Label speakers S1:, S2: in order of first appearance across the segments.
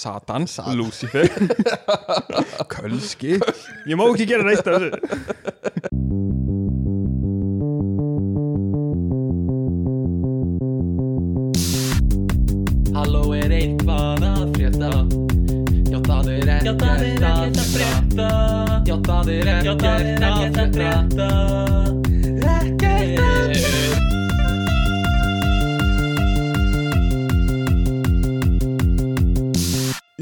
S1: Satan,
S2: Satan.
S1: Lucifer. Kölski. Ég má ekki gera neitt af þessu.
S3: Halló er eitthvað að frétta? Já það er ekkert að frétta. Já það er ekkert að frétta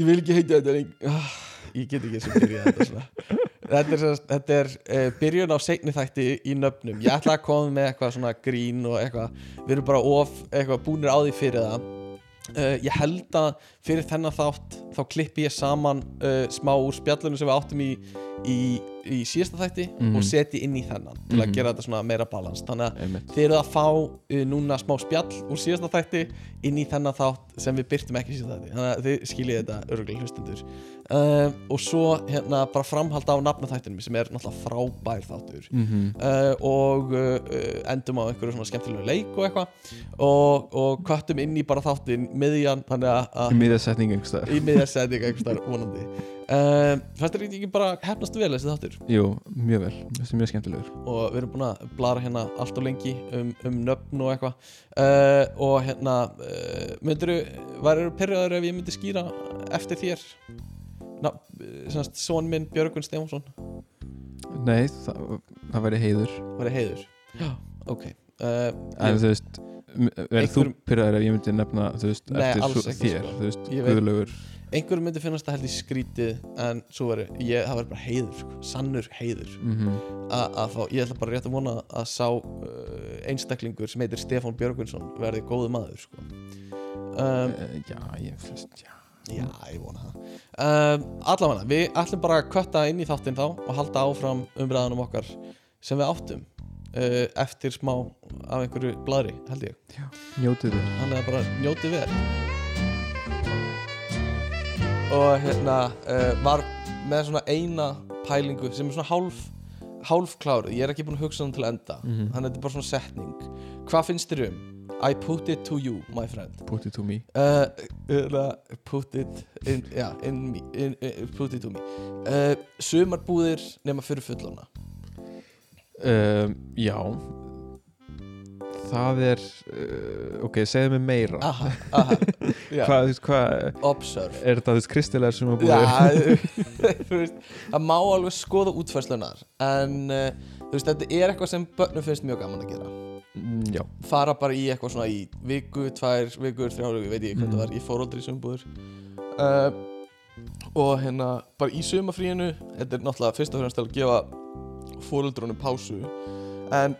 S2: vil ekki heita þetta ah, Ég get ekki sem byrja þetta Þetta er, þetta er uh, byrjun á seinni þætti í nöfnum. Ég ætla að koma með eitthvað svona grín og eitthvað. Við erum bara of eitthvað búnir á því fyrir það. Uh, Ég held að fyrir þennan þátt þá klippi ég saman uh, smá úr spjallunum sem við áttum í, í, í síðasta þætti
S1: Mhm.
S2: og seti inn í þennan til að
S1: Mhm.
S2: gera þetta svona meira balans Þannig að
S1: Einmitt.
S2: þið eruð að fá uh, núna smá spjall úr síðasta þætti inn í þennan þátt sem við byrtum ekki síðasta þætti þannig að þið skiljið þetta örgulega hlustundur uh, og svo hérna bara framhald á nafnaþættinum sem er náttúrulega frábær þáttur
S1: mm
S2: uh, og uh, endum á einhverju svona skemmtilegu leik og eitthvað og, og köttum inn í bara þáttin miðjan þannig að-
S1: Í
S2: að
S1: miðasetning einhverstaðar
S2: í miðjarsetning einhverstaðar vonandi. Uh, fannst þér ekki bara hefnast vel þessi þáttur?
S1: Jú, mjög vel, þessi er mjög skemmtilegur.
S2: Og við erum búin að blara hérna allt og lengi um, um nöfn og eitthvað. Uh, og hérna uh, myndur þú, væri pyrraður ef ég myndi skýra eftir þér? Ná, semast, son minn Björgun Stefánsson.
S1: Nei, það, það væri heiður.
S2: Væri heiður. Já, ok. Uh,
S1: En þú veist, verður þú
S2: Einhverjum-
S1: pyrraður ef ég myndi nefna, þú veist,
S2: Nei,
S1: eftir svo, þér,
S2: sko.
S1: þú veist, guðlaugur?
S2: Einhverjum myndi finnast það held í skrítið en svo ég, það væri bara heiður sko, sannur heiður.
S1: Mm
S2: A- að fá, ég ætla bara rétt að vona að sá uh, einstaklingur sem heitir Stefán Björgunsson verði góðu maður sko. um,
S1: Já, ég flest, já.
S2: Já, ég vona það. Um, Allavega, við ætlum bara að kötta inn í þáttinn þá og halda áfram umræðanum okkar sem við áttum eftir smá af einhverju bladri, held ég.
S1: Njótið þér
S2: Þannig að bara njótið vel. Og hérna uh, var með svona eina pælingu sem er svona hálf hálfklárið, ég er ekki búin að hugsa hann til enda.
S1: Mhm.
S2: þannig að þetta er bara svona setning. Hvað finnst þér um? I put it to you, my friend.
S1: Put it to me.
S2: Uh, uh, put it in, ja, in me, in, put it to me. Sumarbúðir nema fyrir fullona
S1: um, Já. Það er uh, Ok, segðu mig meira.
S2: Aha, aha.
S1: Hvað, þú veist, hvað
S2: observe.
S1: Er þetta, þú veist, kristilegar sem að búið
S2: það má alveg skoða útfærslunar en uh, þú veist, þetta er eitthvað sem börnum finnst mjög gaman að gera.
S1: Mm, Já,
S2: fara bara í eitthvað svona í viku, tvær vikur, þrjár vikur, veit ég hvað
S1: Mhm.
S2: það var í fóróldri sumbúður uh, og hérna bara í sumafríinu þetta er náttúrulega fyrst og fremst að gefa fóróldrunum pásu en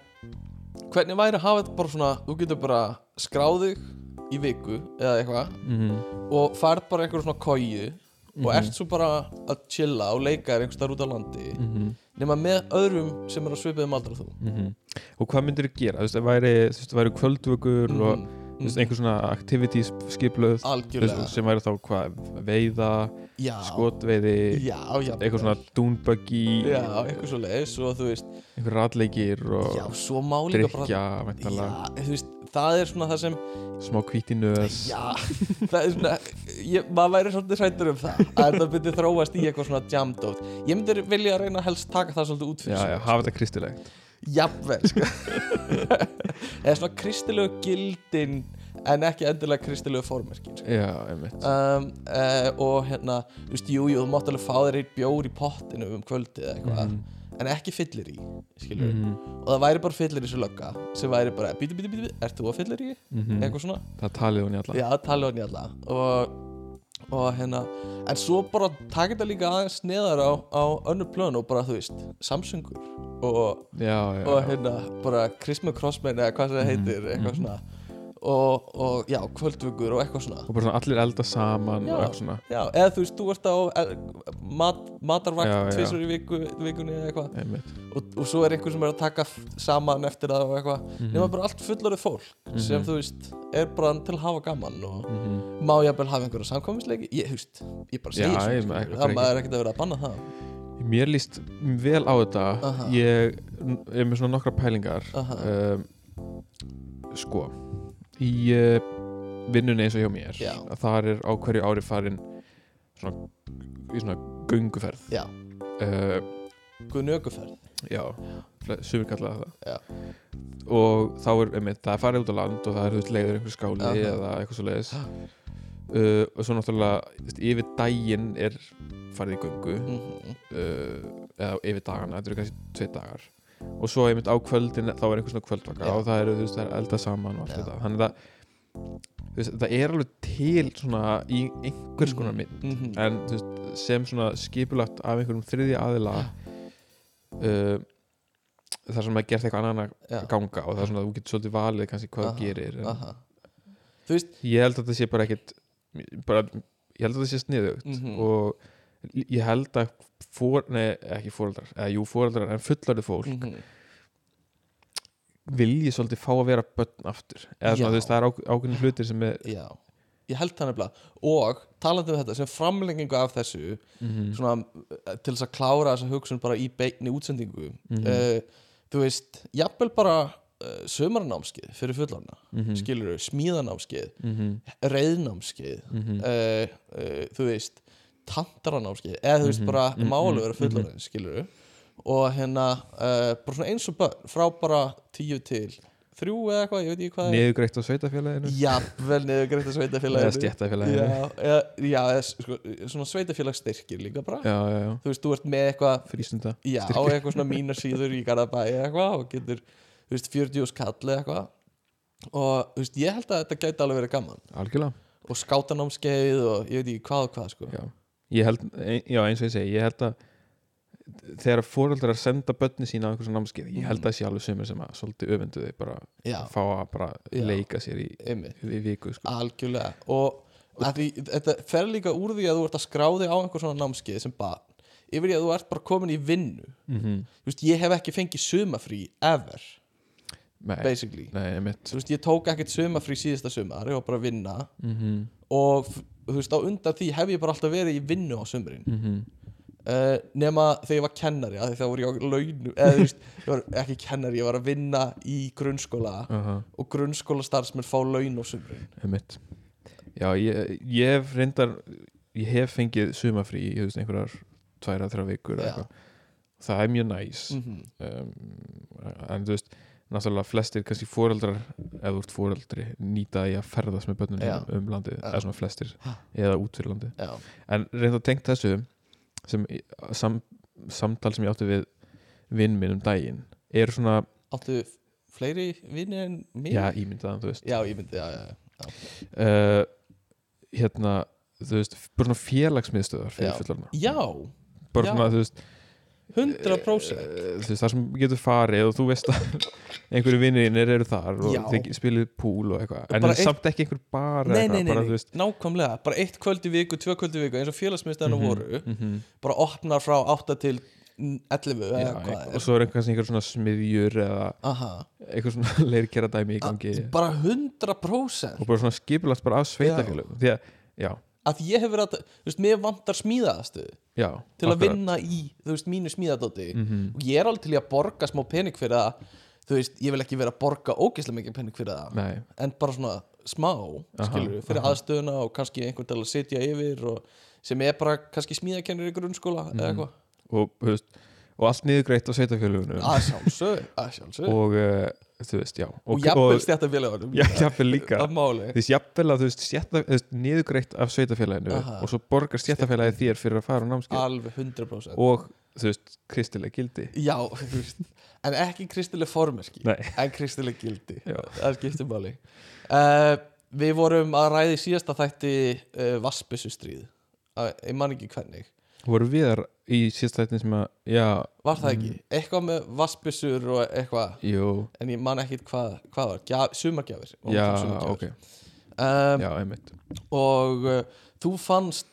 S2: hvernig væri að hafa þetta bara svona þú getur bara skráðið í viku eða eitthvað
S1: mm
S2: og færð bara einhver svona kóju og
S1: Mhm.
S2: ert svo bara að chilla og leika þér einhvers þar út á landi
S1: -hmm.
S2: nema með öðrum sem er að svipiðum aldrei þú
S1: Mhm. Og hvað myndir þú gera? Þú veist, það væri, væri kvöldvökur og
S2: Mhm,
S1: þú veist,
S2: mhm.
S1: einhver svona activities skipluð sem væri þá hvað, veiða,
S2: já,
S1: skotveiði
S2: já, já,
S1: eitthvað svona dúnbuggy
S2: já, eitthvað svo leiðis og þú veist
S1: einhver ratleikir og drikja,
S2: það er svona það sem
S1: smá hvíti nöðs
S2: já, það er svona ég, maður væri svolítið hrættur um það að þetta myndi þróast í eitthvað svona jamdótt ég myndi vilja að reyna að helst taka það svolítið út fyrir
S1: hafa þetta kristilegt
S2: jafnvel sko. eða svona kristilegu gildin en ekki endilega kristilegu formerkin sko.
S1: já, einmitt
S2: um, uh, og hérna þú veist, jú, jú, þú mátt alveg fá þér eitt bjór í pottinu um kvöldið eða eitthvað
S1: Mhm.
S2: en ekki fyllir í, skilur
S1: Mhm,
S2: og það væri bara fyllir í svo lögga sem væri bara, bíti, bíti, bíti, ert þú að fyllir í
S1: mhm.
S2: eitthvað svona,
S1: það talið hún í alla
S2: já, tala hann í alla og, og hérna en svo bara taka þetta líka aðeins neðar á, á önnu plön og bara, þú veist Samsungur og,
S1: já, já,
S2: og hérna, bara Christmas Crossman eða hvað það
S1: Mhm,
S2: heitir, eitthvað
S1: mhm.
S2: svona og, og já, kvöldvöggur og eitthvað svona
S1: og bara svona allir elda saman
S2: Já.
S1: og eitthvað svona
S2: Já, eða þú veist, þú ert á eh, mat, matarvakt tvisur í viku, vikunni eða eitthvað og, og svo er einhver sem er að taka saman eftir það og eitthvað
S1: Mhm.
S2: nema bara allt fullorðið fólk sem
S1: Mhm.
S2: þú veist er bara til að hafa gaman og
S1: Mhm.
S2: má jafnvel hafa einhverja samkvæmisleiki ég, þú veist, ég bara
S1: Já,
S2: segi
S1: ég-
S2: svo
S1: ég-
S2: skilur,
S1: ég-
S2: það maður er ekkert að vera að banna það
S1: Mér líst vel á þetta
S2: Aha.
S1: Ég er með svona nokkra pælingar
S2: Aha.
S1: um, Sko Í uh, vinnunni eins og hjá mér
S2: Já.
S1: að þar er á hverju ári farin svona, í svona gönguferð
S2: Já,
S1: uh,
S2: guðn ökuferð
S1: já, sumir kalla það
S2: Já.
S1: og þá er, einmitt, það er farið út á land og það er þú veist, leiður einhver skáli
S2: Aha.
S1: eða eitthvað svo leiðis uh, og svo náttúrulega þú veist, yfir daginn er farið í göngu
S2: Mhm.
S1: uh, eða yfir dagana, þetta eru kannski tvei dagar og svo einmitt á kvöldin þá er einhver svona kvöldvaka og það eru þú veist, það er eldað saman og allt þetta. Þannig að veist, það er alveg til svona í einhvers konar mynd.
S2: Mhm.
S1: en þú veist, sem svona skipulagt af einhverjum þriðja aðila uh, þar sem maður gert eitthvað annan að ganga og það er svona að þú getur svolítið valið kannski hvað þú gerir en
S2: veist
S1: ég held að þetta sé bara ekkit bara, ég held að þetta sé sniðugt
S2: Mhm.
S1: og ég held að for, nei, ekki fóreldrar, eða jú fóreldrar en fullarðu fólk
S2: Mhm.
S1: vilji svolítið fá að vera börn aftur eða svona veist, það er ák- ákveðin hlutir sem er
S2: Já, ég held það nefnilega og talandi um þetta sem framlengingu af þessu
S1: mm
S2: svona eh, til þess að klára þessa hugsun bara í beinni útsendingu
S1: Mhm.
S2: uh, þú veist, jafnvel bara uh, sömarnámskeið fyrir fullarna
S1: -hmm.
S2: skilur þau, smíðanámskeið
S1: mm -hmm.
S2: reyðnámskeið
S1: Mhm.
S2: uh, uh, þú veist tantaranámskeið, eða þú veist
S1: Mhm,
S2: bara
S1: mhm,
S2: málu vera
S1: mhm.
S2: fullarinn, skilur þau og hérna uh, bara svona eins og börn frá bara tíu til þrjú eða eitthvað, ég veit ekki hvað
S1: niðurgreitt á sveitafélaginu
S2: jafnvel niður greitt að
S1: eða
S2: sveitafélaginu
S1: stjættafélaginu
S2: já, eða, já eða, sko, svona sveitafélagsstyrkir líka bara.
S1: Já, já, já,
S2: þú veist, þú ert með eitthvað
S1: frístunda
S2: já, á eitthvað svona mínar síður í Garðabæ eða eitthvað og getur, þú veist, 40 skall eða eitthvað. Og þú veist, ég held að þetta gæti alveg verið gaman.
S1: Algjörlega.
S2: Og skátanámskeið og ég veit ekki hvað og hvað sko.
S1: já. Ég held, já eins og ég segi ég held að þegar fóreldrar senda börni sína á einhversu námskeið ég held að það sé alveg sumir sem að svolítið öfundu þau bara
S2: já,
S1: fá að bara
S2: Já.
S1: leika sér í,
S2: einmitt,
S1: í viku sko.
S2: algjörlega. Og að því, þetta fer líka úr því að þú ert að skrá þig á einhver svona námskeið sem barn yfir í að þú ert bara komin í vinnu.
S1: Mm -hmm.
S2: þú veist, ég hef ekki fengið sumafrí ever,
S1: nei,
S2: basically.
S1: Nei, mitt
S2: þú veist, ég tók ekkert sumafrí síðasta sumar ég var bara að vinna.
S1: Mm
S2: og f- þú veist, á undan því hef ég bara alltaf verið í vinnu á sumrin
S1: Mm -hmm.
S2: uh, nema þegar ég var kennari þá voru ég á launu eða þú veist, ég var ekki kennari, ég var að vinna í grunnskóla
S1: Uh -huh.
S2: og grunnskóla starfsmenn fá laun á
S1: Einmitt. Já, ég, ég hef reyndar ég hef fengið sumafrí í einhverjar tværa, þrjá vikur eða
S2: Já.
S1: eitthvað. það er mjög næs
S2: mm -hmm.
S1: um, en þú veist náttúrulega flestir kannski foreldrar eða þú ert foreldri nýta í að ferðast með börnunum um, landið, eða svona flestir
S2: Ha.
S1: eða út fyrir landið.
S2: Já,
S1: en reyndar tengt þessu sem, sam, samtal sem ég átti við vinn minn um daginn eru svona,
S2: áttu fleiri vinni en mér?
S1: já, ímyndaðan, þú veist.
S2: Já, myndi, já, já, já.
S1: uh, hérna þú veist, bara svona félagsmiðstöðar fyrir fullarna
S2: já.
S1: Bara svona, þú veist
S2: 100%
S1: eh, þú veist, það sem getur farið og þú veist að einhverju vinnirinn eru þar og
S2: Já.
S1: þeir spilið púl og eitthvað. En eitt... samt ekki einhver bar
S2: nei, nei, nei,
S1: bara, veist,
S2: nákvæmlega. Bara eitt kvöld í viku, tvö kvöld í viku eins og félagsmiðstæðinu
S1: Mhm,
S2: voru
S1: mhm.
S2: bara opnar frá 8 til 11 eða
S1: Já,
S2: hvað
S1: og svo er einhver, einhver svona smiðjur eða
S2: Aha.
S1: einhver svona leirkjara dæmi í gangi.
S2: bara 100%
S1: og bara svona skipulast bara af sveitafélög því að, já,
S2: að ég hef verið að, þú veist, mér vantar smíðaðastuð
S1: já
S2: til að
S1: akkurat.
S2: vinna í, þú veist, mínu smíðadóti
S1: Mhm.
S2: og ég er alveg til að borga smá pening fyrir það þú veist, ég vil ekki vera að borga ógeðslega mikið pening fyrir það
S1: Nei,
S2: en bara svona smá, skilur fyrir
S1: aha.
S2: aðstöðuna og kannski einhvern til að sitja yfir og sem er bara kannski smíðakennir í grunnskóla
S1: Mhm.
S2: eða eitthvað,
S1: og, og allt á
S2: að sjálfsög að sjálfsög og,
S1: og uh, þú veist, já.
S2: Og jafnvel stjættafélagunum
S1: já, jafnvel líka.
S2: Að
S1: veist, jafnvel að þú veist, niðurgreitt af sveitafélaginu
S2: Aha.
S1: og svo borgar stjættafélagi þér fyrir að fara á námskeið.
S2: Alveg 100%
S1: og þú veist, kristileg gildi.
S2: Já, en ekki kristileg formerki
S1: Nei,
S2: en kristileg gildi. Það skiptir máli. Uh, við vorum að ræði síðasta þætti uh, Vassbissustríð uh, ég man ekki hvernig.
S1: Voru við þar í síðstættin sem að, já,
S2: var það ekki, eitthvað með vassbissur og eitthvað,
S1: jú.
S2: En ég man ekkit hvað, hvað var, Gjaf, sumargjafir. Ó,
S1: já, ok,
S2: um,
S1: já, einmitt.
S2: og uh, þú fannst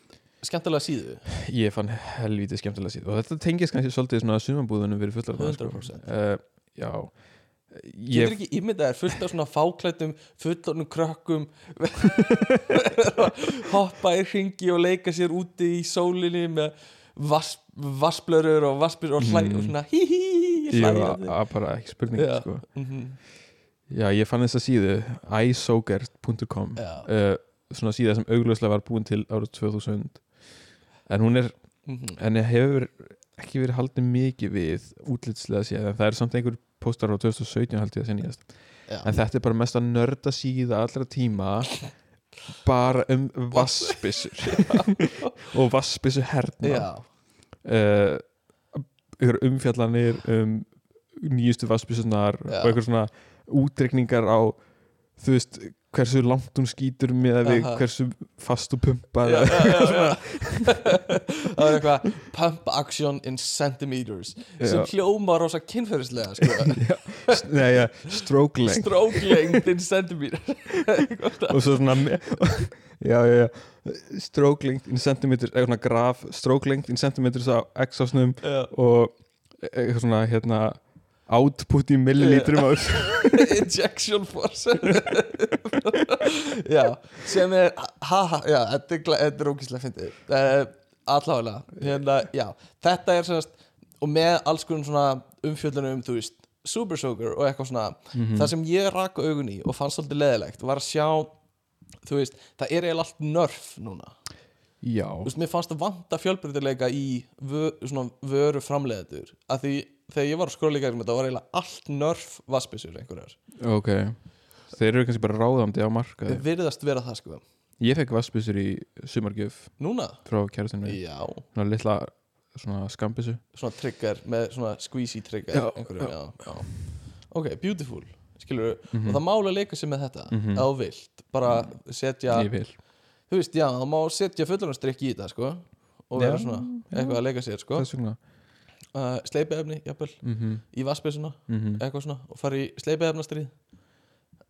S2: skemmtilega síðu?
S1: Ég fann helvítið skemmtilega síð og þetta tengist kannski svolítið svona sumabúðunum fyrir fullar
S2: 100%.
S1: uh, já. Ég,
S2: ekki ímyndað þér fullt af svona fáklættum fullornum krökkum hoppa í ringi og leika sér úti í sólinni með vass, vassblörur og vassblörur og hlæ
S1: Mhm.
S2: og svona hí hí hí
S1: var bara ekki spurning
S2: Já.
S1: sko.
S2: Mhm.
S1: já, ég fann þessa síðu isogert.com
S2: Já.
S1: uh, svona síða sem augljóslega var búin til árið 2000 en hún er,
S2: Mhm.
S1: henni hefur ekki verið haldið mikið við útlitslega séð, en það er samt einhver póstar á 2017 haldið að sinni
S2: Já.
S1: en þetta er bara mest að nörda síða allra tíma bara um vassbissur og vassbissu herna
S2: Já,
S1: uh, umfjallanir um nýjustu vassbissunar
S2: Já.
S1: og eitthvað svona útrekningar á þú veist hversu langt hún skýtur með við
S2: Aha.
S1: hversu fast þú pumpar
S2: já, já, já. Það er eitthvað Pump action in centimeters sem hljóma rosa kynferðislega sko.
S1: Nei, ja, stroke length
S2: Stroke length in centimeters
S1: og svo svona me- já, já, já. Stroke length in centimeters eitthvað svona graf, stroke length in centimeters á x-ásnum og eitthvað svona hérna output í millilítrum
S2: Injection force. Já, sem er ha, ha, já, þetta er, ógíslega fyndið. Uh, allavega, hérna, já þetta er semast, og með alls konar svona umfjöllunum, þú veist Super Soaker og eitthvað svona
S1: Mhm.
S2: það sem ég rak augun í og fannst svolítið leðilegt var að sjá, þú veist það er eiginlega allt nörf núna.
S1: Já,
S2: þú veist, mér fannst að vanta fjölbreytileika í vö, svona vöru framleiðendur að því þegar ég var að skróla í gegnum þetta var eiginlega allt nörf vassbissur einhverjar.
S1: Ok. Þeir eru kannski bara ráðandi á markaði.
S2: Það virðast vera það sko.
S1: Ég fekk vassbissur í sumargjöf
S2: núna,
S1: frá kærastinu
S2: já,
S1: svona litla svona skambissu
S2: svona trigger með svona squeezy trigger
S1: Já,
S2: já. Já, ok, beautiful skilur
S1: Mhm.
S2: og það máli að leika sér með þetta
S1: Mhm.
S2: ef þú vilt, bara setja þú veist, já, það má setja fullunarstrykk í þetta sko og vera svona eitthvað að leika sér sko. Uh, sleipiefni, jafnvel,
S1: mm
S2: í vassbissuna
S1: -hmm.
S2: eitthvað svona og fara í sleipiefnastrið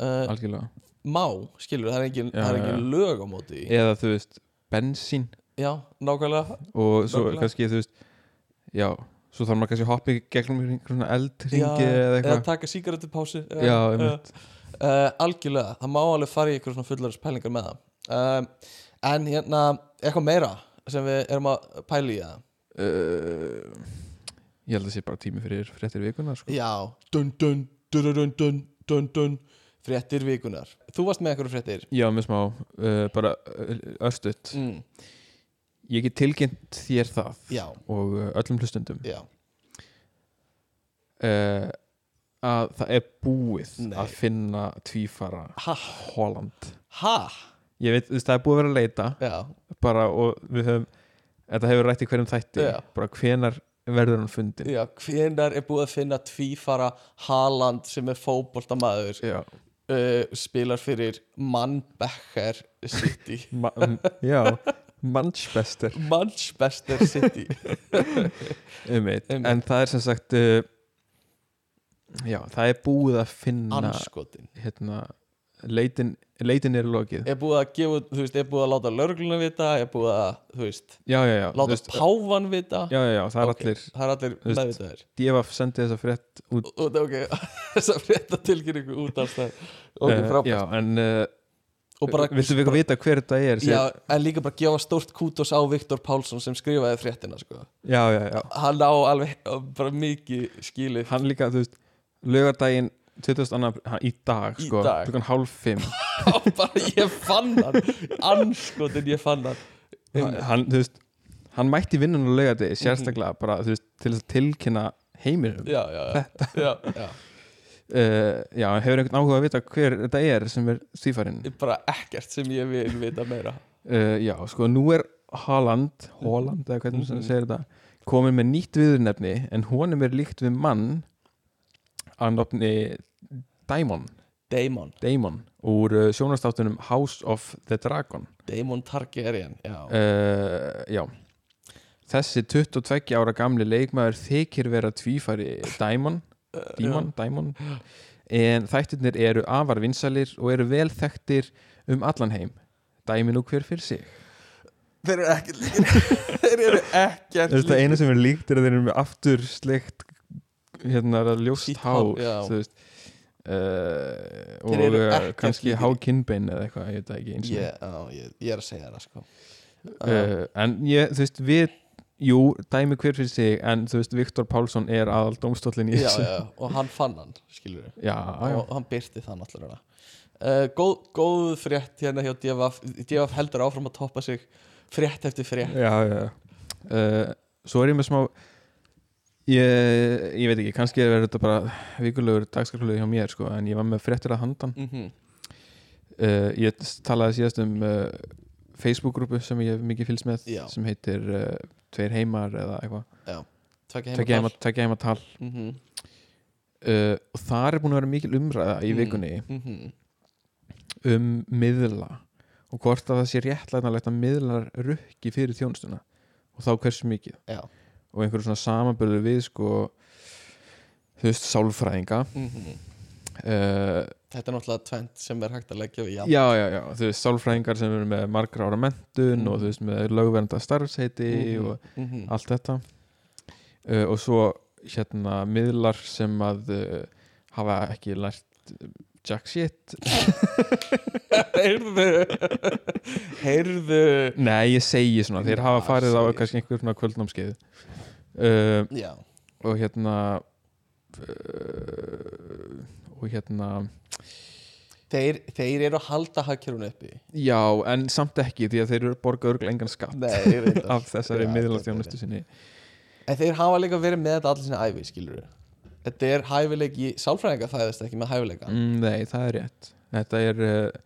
S2: uh,
S1: algjörlega.
S2: má, skilur, það er engin,
S1: Já,
S2: það er engin lög á móti.
S1: Eða þú veist bensín.
S2: Já, nákvæmlega.
S1: Og svo
S2: Nákvæmlega.
S1: kannski þú veist já, svo þarf maður kannski að hoppa í gegnum einhver svona eldringi eða
S2: eða
S1: eitthvað
S2: taka sígarettu pásu
S1: Já, einmitt.
S2: uh, algjörlega, það má alveg fara í eitthvað svona fullarins pælingar með það. Um, en hérna, eitthvað meira sem við erum að pæla í það
S1: uh, ég held að sé bara tími fyrir fréttir vikunar sko.
S2: já, dun dun dun dun dun dun dun fréttir vikunar þú varst með eitthvað fréttir?
S1: Já, með smá, uh, bara uh, örstutt.
S2: Mm,
S1: ég get tilkynnt þér það
S2: já,
S1: og uh, öllum hlustundum uh, að það er búið
S2: Nei.
S1: að finna tvífara
S2: ha,
S1: Holland.
S2: Ha?
S1: Ég veit, það er búið að vera að leita.
S2: Já,
S1: bara og við höfum þetta hefur rætt í hverjum þætti.
S2: Já.
S1: bara hvenar verður hann fundin
S2: já, hvenar er búið að finna tvífara Haaland sem er fótboltamaður
S1: já,
S2: uh, spilar fyrir Mannbecher City?
S1: Ma já mannsbester
S2: Manchester City.
S1: Um
S2: Einmitt.
S1: en það er sem sagt uh, já, það er búið að finna
S2: anskotin
S1: hérna, leitin, leitin er lokið.
S2: Er búið að gefa, út- þú veist, er búið að láta lörgluna vita, er búið að, þú veist
S1: já, já, já,
S2: láta
S1: veist,
S2: páfan vita?
S1: já, já, já, það er
S2: Ok,
S1: allir
S2: það er allir meðvitaðir.
S1: Djefaf sendi þessa frétt út
S2: og ok, þess að frétta tilkynningu út af það ok,
S1: uh,
S2: frábært.
S1: já, en uh,
S2: bara,
S1: viltu við eitthvað vita hver þetta er
S2: já, en líka bara gefa stórt kútos á Viktor Pálsson sem skrifaði fréttina sko.
S1: já, já, já,
S2: hann á alveg bara mikið skilið.
S1: Hann líka, þú veist lögardaginn 22. hann, í dag,
S2: Í
S1: sko,
S2: dag.
S1: klukkan hálf fimm.
S2: Bara ég fann hann. Anskotin ég fann hann.
S1: Hann, hann, þú veist hann mætti vinnun á lögardegi, sérstaklega bara, þú veist, til þess að tilkynna heiminum
S2: já, já, já, já, já.
S1: Uh, já, hefur einhvern áhuga að vita hver þetta er sem er stífarinn
S2: bara ekkert sem ég vil vita meira.
S1: Uh, já, sko, nú er Haaland Holland, eða hvernig sem
S2: Mhm.
S1: segir þetta komin með nýtt viðurnefni en honum er líkt við mann að nafni Daimon,
S2: Damon,
S1: Daimon úr uh, sjónastáttunum House of the Dragon.
S2: Damon Targaryen já,
S1: já. Þessi 22 ára gamli leikmaður þykir vera tvífari Daimon, Daimon, Daimon. En þættirnir eru afar vinsalir og eru vel þekktir um allan heim. Dæmi nú hver fyrir sig.
S2: Þeir eru ekkert líkir. Þeir eru ekkert
S1: veist, það eina sem er líkt er að þeir eru með aftur sleikt hérna er að ljóst veist. Uh, og
S2: Þeir eru
S1: uh,
S2: ekkert
S1: kannski hákinnbein eða eitthvað, ég veit það ekki eins og
S2: ég, á, ég, ég er að segja það sko.
S1: Uh, en ég, þú veist, við jú, dæmi hver fyrir sig en þú veist, Viktor Pálsson er aðal dómstóllin í þessu.
S2: og hann fann hann skilur við og hann byrti það náttúrulega. Uh, góð, góð frétt hérna hjá DFF DFF heldur áfram að toppa sig frétt eftir frétt.
S1: Já, já. uh, svo er ég með smá ég, ég veit ekki, kannski er þetta bara vikulegur dagskarklöðu hjá mér sko, en ég var með fréttir að handan.
S2: Mm
S1: uh, ég talaði síðast um Facebook-grúpu sem ég hef mikið fylgst með
S2: Já.
S1: sem heitir uh, Tveir heimar eða eitthvað
S2: Tvekja heima
S1: tal
S2: mm -hmm.
S1: uh, og þar er búin að vera mikil umræða í
S2: Mm.
S1: vikunni
S2: mm -hmm.
S1: um miðla og hvort að það sé réttlætanlegt að miðlar rukki fyrir þjónustuna og þá hversu mikið
S2: Já
S1: og einhverju svona samanbörðu við sko þú veist, sálfræðinga
S2: mm -hmm.
S1: Uh,
S2: Þetta er náttúrulega tvent sem er hægt að leggja við
S1: já, já, já, þú veist, sálfræðingar sem eru með margra ára mentun
S2: Mhm.
S1: og þú veist, með lögvernda starfsheiti og
S2: mm -hmm.
S1: allt þetta. Uh, og svo hérna miðlar sem að uh, hafa ekki lært jack shit.
S2: Heyrðu. Heyrðu.
S1: Nei, ég segi svona, þeir hafa
S2: Já,
S1: farið á kannski einhver svona kvöldnámskeið.
S2: Já.
S1: og hérna uh, og hérna
S2: Þeir, þeir eru að halda hagkjörun uppi.
S1: já, en samt ekki því að þeir eru borga örgla engan skatt
S2: Nei,
S1: af þessari
S2: Já,
S1: miðlarþjónustu sinni.
S2: En þeir hafa líka verið með þetta allir sinni æfi, skilur Þetta er hæfileiki Sálfræðinga fæðist ekki með hæfileika
S1: mm, nei, það er rétt. Þetta er, uh,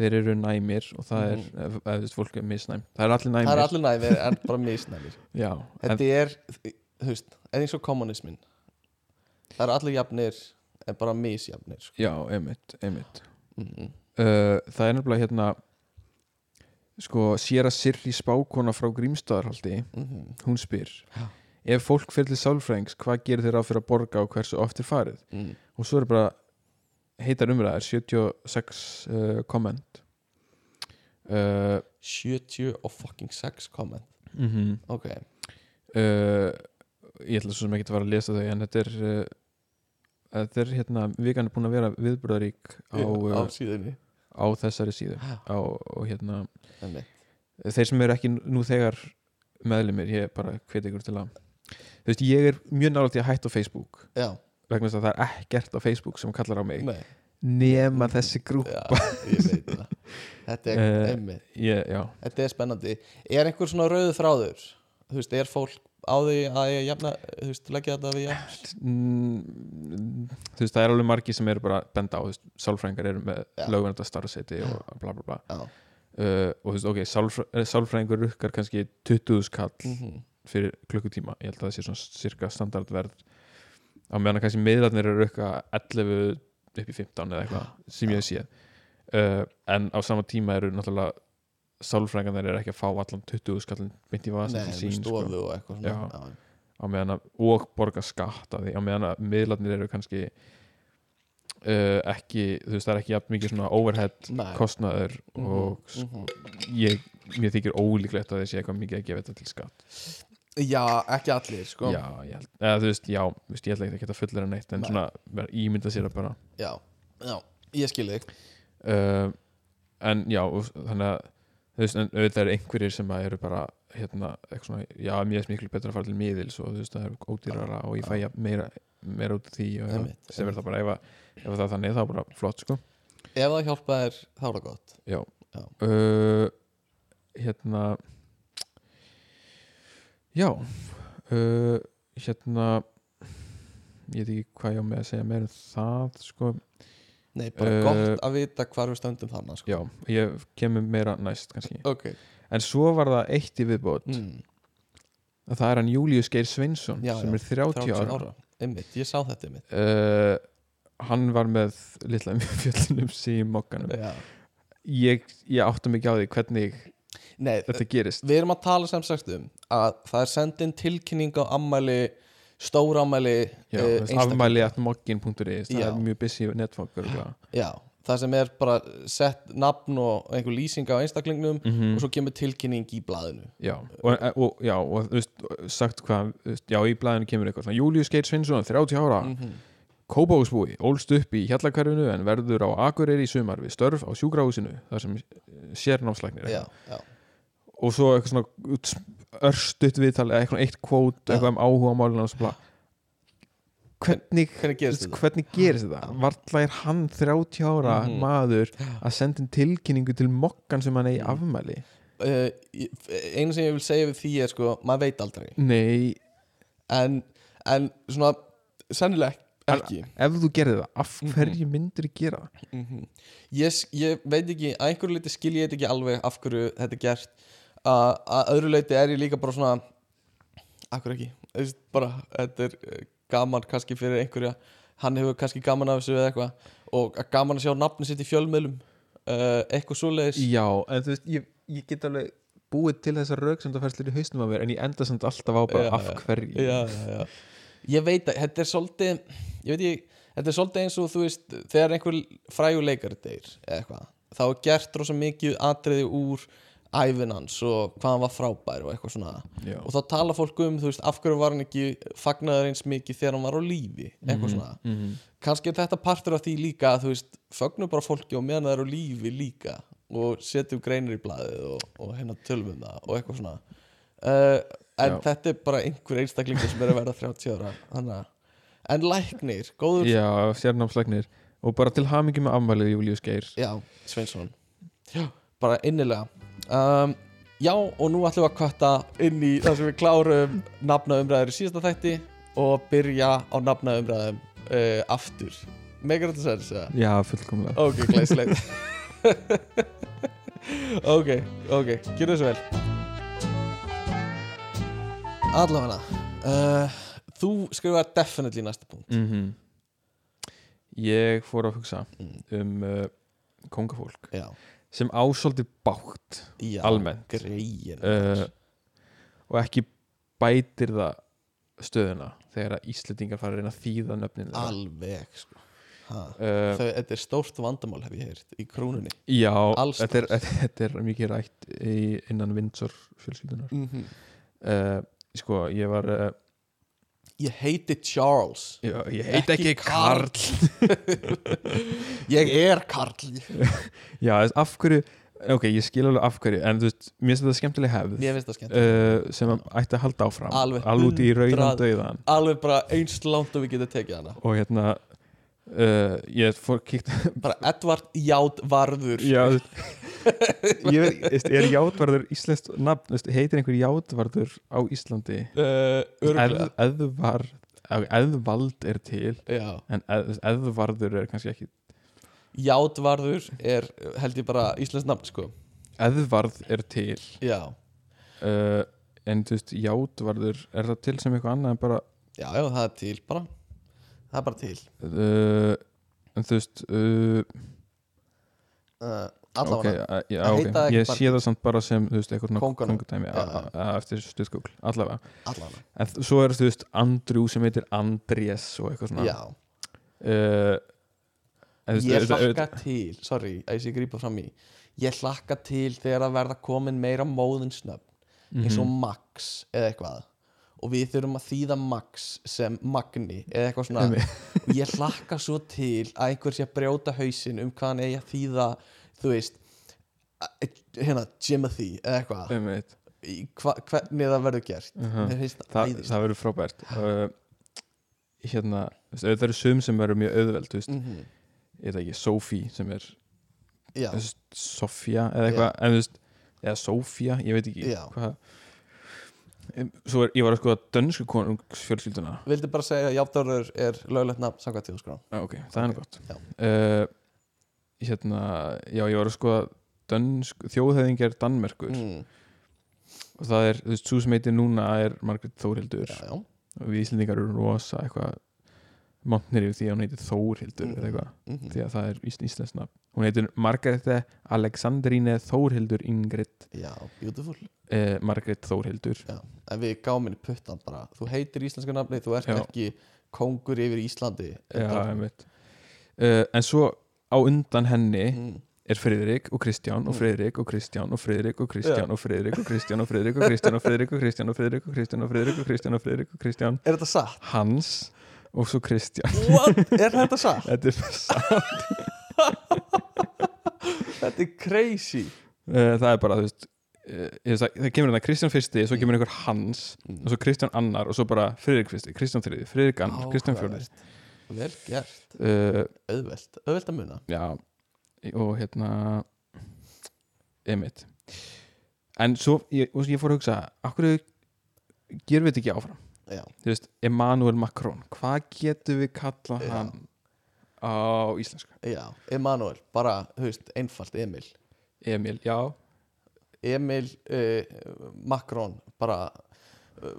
S1: þeir eru næmir og það er, ef, ef þú veist, fólk er misnæm það er allir næmir.
S2: Það er allir næmir en bara misnæmir.
S1: Já, en,
S2: Þetta er, þú veist, er eins og kommunismin Það er allir jafnir en bara misjafnir sko.
S1: já, einmitt, einmitt.
S2: mm
S1: Uh, það er nefnilega hérna sko, sér að Sirri spákona frá Grímstaðarhaldi
S2: -hmm.
S1: hún spyr
S2: Já.
S1: ef fólk til sálfrængs, hvað gerir þeir á fyrir að borga og hversu oft er farið
S2: mm.
S1: og svo er bara heitar umræðar 76 uh, komment uh,
S2: 70 og fucking 6 komment
S1: mm -hmm.
S2: Ok,
S1: uh, ég ætla svo sem ekki að fara að lesa þau en þetta er uh, er hérna, vikan er búin að vera viðbröðarík á,
S2: á
S1: uh,
S2: síðunni.
S1: á þessari síðu.
S2: Já,
S1: á, og hérna
S2: einmitt.
S1: þeir sem eru ekki nú þegar meðlumir, ég bara hveti ykkur til að þú veist, ég er mjög til að hætta á Facebook.
S2: Já,
S1: vegna þess að það er ekkert á Facebook sem kallar á mig.
S2: Nei.
S1: Nema þessi grúp
S2: Já, ég veit það. Þetta er,
S1: Eh,
S2: einmitt.
S1: ég, já,
S2: Þetta er spennandi. Er einhver svona rauðu þráður? Þú veist, er fólk á því að ég jafna Þú veist, leggja þetta við jafn?
S1: Þú veist, það er alveg margi sem eru bara benda á, þú veist, sálfræðingar eru með
S2: Já.
S1: lögvernda starfseti og bla bla bla.
S2: Já.
S1: Uh, og þú veist, ok, sálfræ, eh, sálfræðingur rukkar kannski 20 skall
S2: mm
S1: fyrir klukkutíma, ég held að það sé svona cirka standardverð. Á meðan kannski miðlarnir eru rukka 11 upp í 15 eða eitthvað sem ég hef séð. Uh, en á sama tíma eru náttúrulega sálfræðingarnir eru ekki að fá allan 20 skallin mitt í vasan til sín sko,
S2: og
S1: Já.
S2: Já.
S1: á meðan að, og borga skatt af því, á meðan að miðlarnir eru kannski uh, ekki, þú veist það er ekki jafn mikið svona overhead
S2: Nei.
S1: kostnaður
S2: Mhm,
S1: og s-
S2: mhm.
S1: ég, mér þykir ólíklegt að þessi eitthvað mikið að gefa þetta til skatt
S2: Já, ekki allir, sko
S1: já, ég held, eða þú veist, já, þú veist, ég held ekki að fullera neitt en
S2: Nei.
S1: svona, vera ímynda sér að bara
S2: Já, já, ég skil þig
S1: uh, en já, þannig að þú veist, en auðvitað eru einhverjir sem eru bara, hérna, eitthvað svona já, mér er miklu betra að fara til miðils og þú veist, það er ódýrara og ég fæ meira meira út af því og eitthvað, sem er það bara ef, ef að það er þannig, þá er bara flott, sko.
S2: Ef það hjálpa þér, þá er það gott.
S1: Já,
S2: Já.
S1: Uh, hérna já uh, hérna ég veit ekki hvað ég á með að segja meira um það sko,
S2: Nei, bara
S1: Eh,
S2: gott að vita hvar við stöndum þannig, sko.
S1: Já, ég kemur meira næst kannski,
S2: Ok.
S1: En svo var það eitt í viðbót,
S2: mm.
S1: að það er hann Július Geir Sveinsson
S2: Já,
S1: sem
S2: já,
S1: er 30, ára,
S2: Einmitt, ég sá þetta einmitt.
S1: Uh, hann var með litla fjöllunum sí í mokkanum. Ég, ég átta ekki á því hvernig
S2: Nei,
S1: þetta gerist.
S2: við erum að tala sem sagt um að það er sendin tilkynning á ammæli stór ammæli
S1: Já,
S2: eh,
S1: uh,
S2: einstaklinga.
S1: afmæli at mokkin.is það
S2: Já.
S1: er mjög busy netfang örugglega.
S2: Já, það sem er bara sett nafn og einhver lýsing á einstaklingnum
S1: Mhm.
S2: og svo kemur tilkynning í blaðinu
S1: já, og, og, já, og veist, sagt hvað veist, já, í blæðinu kemur eitthvað Július Geir Svinsson, 30 ára
S2: mm -hmm.
S1: Kópáhúsbúi, ólst upp í Hjallakverfinu en verður á Akureyri í sumar við störf á sjúkrahúsinu þar sem sérnámslæknir
S2: Já, já,
S1: og svo eitthvað svona örstutt viðtal eða eitthvað eitt kvót
S2: Já.
S1: eitthvað um áhuga málinu og svo bara hvernig,
S2: hvernig gerist þetta?
S1: hvernig gerist þetta varla er hann 30 ára
S2: Mhm.
S1: maður að senda tilkynningu til mokkan sem hann eigi
S2: Mhm.
S1: afmæli
S2: uh, einu sem ég vil segja við því er sko, maður veit aldrei
S1: nei,
S2: en, en svona sennilega ekki
S1: ef þú gerði það af
S2: Mhm.
S1: hverju myndir þú gera það?
S2: mm ég, s- ég veit ekki, að einhverju leiti skil ég þetta ekki alveg af hverju þetta er gert að öðru leiti er ég líka bara svona akkur ekki, bara þetta er eh, gaman kannski fyrir einhverja. Hann hefur kannski gaman af þessu eða eitthvað. Og gaman að sjá nafni sitt í fjölmiðlum uh, eitthvað svoleiðis.
S1: Já, en þú veist, ég, ég get alveg búið til þessar rauksöndaferslir í hausnum að mér en ég enda samt alltaf á bara
S2: Já,
S1: af hverju?
S2: Já, já, ég veit að þetta er svolítið ég veit ég, þetta er svolítið eins og þú veist þegar einhver fræguleikari deyr eða eitthvað, þá er gert rosa mikið atriði úr æfinans og hvað hann var frábær og eitthvað svona.
S1: Já,
S2: og þá tala fólk um, þú veist, af hverju var hann ekki fagnaður eins mikið þegar hann var á lífi? Eitthvað svona,
S1: mm
S2: kannski er þetta partur af því líka að þú veist, fögnum bara fólki og meðan það er á lífi líka og setjum greinir í blaðið og, og hérna tölum um það og eitthvað svona. Uh, en
S1: Já.
S2: þetta er bara einhver einstaklingur sem er að verða 30 ára að, en læknir, góður
S1: já, sérnámslegnir og bara til hamingi með afmælið Július Geir.
S2: Já, Sveinsson. Já, bara innilega um, Já, og nú ætlum við að kvarta inn í það sem við klárum nafnaumræður í síðasta þætti og byrja á nafnaumræðum uh, aftur. Megar þetta sens, eða?
S1: já, fullkomlega.
S2: Ok, glæslegt Ok, ok, gjörðu þessu vel. Allavega uh, Þú skrifaði definitely næsta punkt.
S1: Mm ég fór að hugsa
S2: Mm.
S1: um uh, kongafólk
S2: Já,
S1: sem ásóldi bátt
S2: já
S1: Almennt. Uh, og ekki bætir það stöðuna þegar að Íslendingar fara að reyna að þýða nöfnin.
S2: Alveg, sko
S1: uh,
S2: Þetta er stórt vandamál hef ég heyrt í krónunni
S1: já, þetta er, þetta er mikið rætt innan Windsor fjölskyldunar
S2: mm -hmm.
S1: uh, sko, ég var
S2: Ég heiti Charles.
S1: Já, ég heit
S2: Ekki
S1: ekki Karl.
S2: Ég er Karl.
S1: Já, af hverju ok, ég skil alveg af hverju en þú veist, mér finnst þetta skemmtileg hefð
S2: Mér finnst það skemmt
S1: uh, sem að ætti að halda áfram
S2: Alveg
S1: út í
S2: hundrað-
S1: döiðan
S2: Alveg bara eins langt og við getum tekið hana.
S1: Og hérna uh, ég fór kíkt
S2: Bara Edvard Játvarður.
S1: Já, ég veist, er játvarður íslenskt nafn, heitir einhver játvarður á Íslandi?
S2: Uh,
S1: eðvar eðvald er til
S2: Já.
S1: en eð, eðvarður er kannski ekki
S2: Játvarður er held ég bara Íslands nafn sko.
S1: Eðvarð er til.
S2: Já.
S1: Uh, en þú veist, játvarður er það til sem eitthvað annað en bara
S2: Já, já, það er til bara Það er bara til.
S1: Uh, en þú veist uh,
S2: Allavega.
S1: já,
S2: Það
S1: ok,
S2: heita ekki
S1: ég sé það samt bara sem þú veist, eitthvað a- eftir stuðskugl, allavega. En svo er þú veist Andrew sem heitir Andrés og eitthvað svona.
S2: Já.
S1: Uh, en,
S2: Ég hlakka til, sorry að ég sé grípa fram í. Ég hlakka til þegar að verða komin meira móðinsnöfn eins og
S1: Mhm.
S2: Max eða eitthvað og við þurfum að þýða Max sem Magni eða eitthvað svona. Og ég hlakka svo til að einhver sé að brjóta hausinn um hvað hann eigi að þýða þú veist a- hérna, Jimothy eða eitthvað. Hva, hvernig það verður gert. Finnst
S1: Þa,
S2: það æðist
S1: það verður frábært. Uh, hérna, það eru sum sem verður mjög auðveld
S2: mm
S1: ég veit ekki, Sophie sem er Sofía eða eitthvað eða Sofía, ég veit ekki hvað svo er, ég var að skoða dönsku konungsfjölskylduna.
S2: Vildi bara segja að Játtarur er löglegt nafn samkvæmt tíðaskrá
S1: ah, ok, það er nú
S2: Ok,
S1: gott.
S2: já.
S1: uh, hérna, já, ég var að skoða þjóðhæðingar Danmerkur.
S2: Mm,
S1: og það er, þú veist, svo sem heitir núna er Margrét Þórhildur.
S2: Já, já.
S1: Og við Íslendingar eru rosa eitthvað montnir yfir því að hún heitir Þórhildur
S2: Mhm.
S1: eða eitthvað,
S2: mhm.
S1: því að það er ís, íslensk nafn hún heitir Margrete Alexandrine Þórhildur Ingrid
S2: Já, beautiful
S1: eh, Margrét Þórhildur
S2: Já, en við gáum henni puttan bara Þú heitir íslenska nafni, þú ert
S1: Já.
S2: ekki kongur yfir Íslandi
S1: já, uh, en svo á undan henni
S2: mm.
S1: er Friðrik og Kristján og
S2: Mm.
S1: Friðrik og Kristján og Friðrik og Kristján og Friðrik og Kristján og Friðrik og Kristján og Friðrik og Kristján og Friðrik og Kristján og Friðrik og Kristján og Friðrik og Kristján
S2: Er þetta satt?
S1: Hans og svo Kristján
S2: What? Er þetta satt?
S1: þetta er satt
S2: þetta er crazy.
S1: Eh, það er bara, þú veist að- það kemur hérna Kristján fyrsti, svo kemur einhver Hans
S2: Mm.
S1: og svo Kristján annar og svo bara Friðrik fyrsti, Kristján þriði, Friðrik annar, Kristján fjórði.
S2: Vel gert,
S1: uh,
S2: auðvelt, auðvelt að muna.
S1: já og hérna emitt en svo, ég, og ég fór að hugsa akkur gerum við þetta ekki áfram?
S2: Já,
S1: þú veist, Emmanuel Macron hvað getum við kallað
S2: Já.
S1: hann á íslensku.
S2: Já, Emanuel bara, þú veist, einfalt Emil.
S1: Emil, já,
S2: Emil uh, Macron bara uh,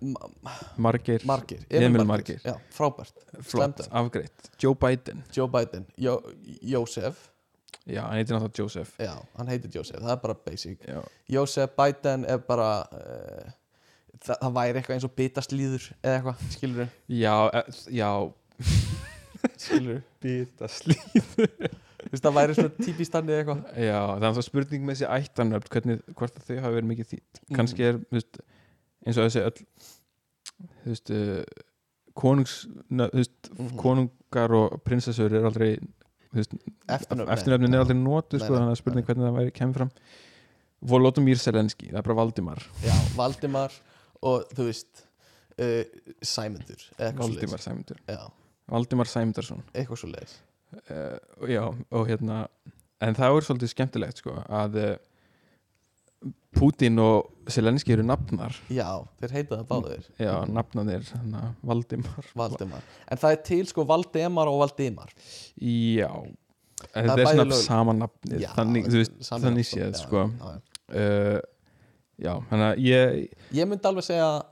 S2: ma-
S1: Margeir
S2: Margir,
S1: Emil Margeir.
S2: já, frábært,
S1: flott, afgreitt. Joe Biden,
S2: Joe Biden, jo Jósef
S1: já, hann heitir náttúrulega Joseph.
S2: Já, hann heitir Jósef, það er bara basic.
S1: Já,
S2: Jósef Biden er bara uh, það, það væri eitthvað eins og bitaslíður eða eitthvað, skilur du
S1: já, já
S2: skilur
S1: bitaslíð
S2: þú veist, það væri svona típist þannig eitthvað.
S1: Já, það er það spurning með þessi ættanöfn hvernig, hvort þau hafa verið mikið þýtt kannski er, þú veist, eins og þessi öll þú veist uh, konungs, þú veist
S2: Mhm.
S1: konungar og prinsessur er aldrei þú veist,
S2: eftirnöfn
S1: eftirnefnin er aldrei notu
S2: Nei,
S1: sko, þannig að spurning
S2: nei.
S1: hvernig það væri kemur fram. Volodymyr Selenski, það er bara Valdimar.
S2: Já, Valdimar og þú veist uh, Sæmundur eða
S1: Valdimar. Sæmundur.
S2: Já,
S1: Valdimar Sæmundarsson
S2: eitthvað svo leiðis
S1: uh, já, og hérna en það er svolítið skemmtilegt sko, að uh, Putin og Selenski eru nafnar.
S2: Já, þeir heita það báðir.
S1: Já, nafnanir, hana, Valdimar.
S2: Valdimar, en það er til sko Valdimar og Valdimar.
S1: Já
S2: Það
S1: en þetta er svona
S2: lög-
S1: sama nafnið
S2: Já,
S1: þannig, veist, þannig séð sko.
S2: já, já.
S1: uh, já, að ég
S2: ég myndi alveg segja uh,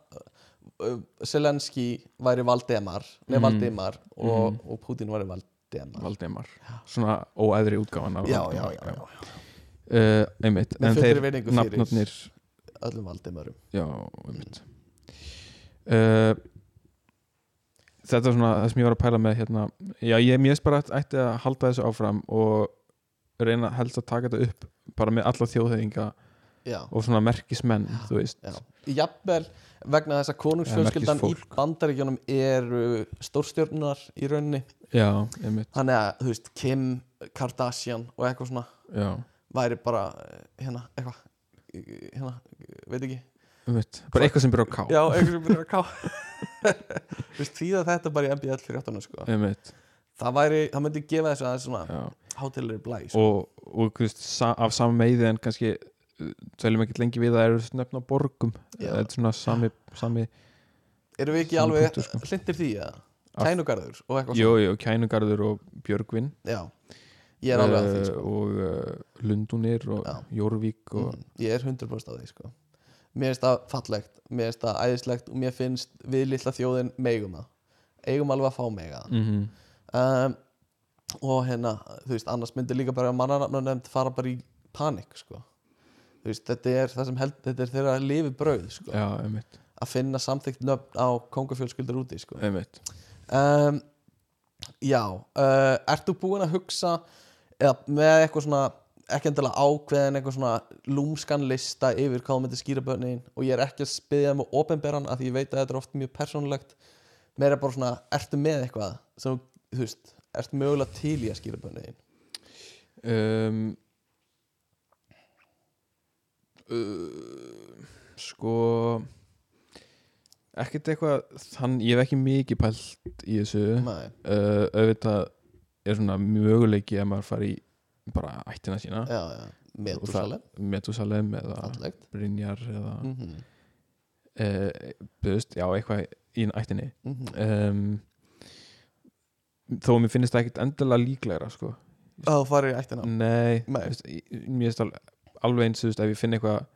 S2: Selenski væri Valdimar nei
S1: Mhm.
S2: Valdimar og,
S1: Mhm.
S2: og Putin væri Valdimar
S1: Valdimar, svona óæðri útgáfan af
S2: já, já, já, já,
S1: Uh, einmitt,
S2: Með
S1: en þeir nafnarnir
S2: öllum Valdimarum.
S1: Já, einmitt. Uh, þetta er svona það sem ég var að pæla með hérna. Já, ég mér veist bara að ætti að halda þessu áfram og reyna helst að taka þetta upp bara með alla þjóðheyðinga
S2: já,
S1: og svona merkismenn, þú veist.
S2: já. Jafnvel vegna þess að konungsfjölskyldan í
S1: merkisfólk.
S2: bandaríkjunum eru stórstjörnunar í rauninni.
S1: Já, einmitt,
S2: þannig að, þú veist, Kim Kardashian og eitthvað svona
S1: já,
S2: væri bara, eh, hérna, eitthvað hérna, veit ekki.
S1: Einmitt bara eitthvað sem byrja á ká
S2: já, eitthvað sem byrjar að ká þú veist, því að þetta bara í MBL 13 sko.
S1: einmitt,
S2: það væri, það myndi gefa þessu aðeins svona
S1: já.
S2: hátilegri blæ sko.
S1: og, og veist, af sama meiði en kannski tölum ekki lengi við að það eru nefn á borgum þetta er svona sami, sami
S2: erum við ekki alveg
S1: punktur, sko.
S2: hlindir því?
S1: Af-
S2: Kænugarður og eitthvað
S1: jú, jú, Kænugarður og Björgvin
S2: já, ég er alveg að því
S1: eh,
S2: sko.
S1: og uh, Lundunir og
S2: Já.
S1: Jórvík og,
S2: mm, ég er 100% á því sko. mér finnst það fallegt mér finnst það æðislegt og mér finnst við lilla þjóðin megum það eigum alveg að fá það
S1: mm
S2: um, og hérna, þú veist, annars myndi líka bara mannarnafna nefnd fara bara í panik sko. Veist, þetta er það sem held, þetta er þeirra lifi brauð sko. að finna samþykkt nöfn á kongafjölskyldar úti sko. um, já uh, ert þú búin að hugsa eða með eitthvað svona ekki endilega ákveðin eitthvað svona lúmskan lista yfir hvað þú myndir skýra börnin og ég er ekki að spyðja um opinberan af því ég veit að þetta er oft mjög persónulegt. Er bara svona, ertu með eitthvað sem, þú veist, ertu mögulega til í að skýra börnin
S1: um, uh, sko ekkert eitthvað þann, ég hef ekki mikið pælt í þessu. Uh, auðvitað er svona möguleiki að maður fari bara ættina sína. Metusalem eða
S2: fallegt.
S1: Brynjar eða
S2: mm -hmm.
S1: uh, byrðust, já, eitthvað í ættinni.
S2: Mm -hmm.
S1: um, þó að mér finnst það ekkert endilega líklegra sko.
S2: að þú farir í ættina?
S1: Nei, mér finnst alveg, alveg eins þú veist, ef ég finn eitthvað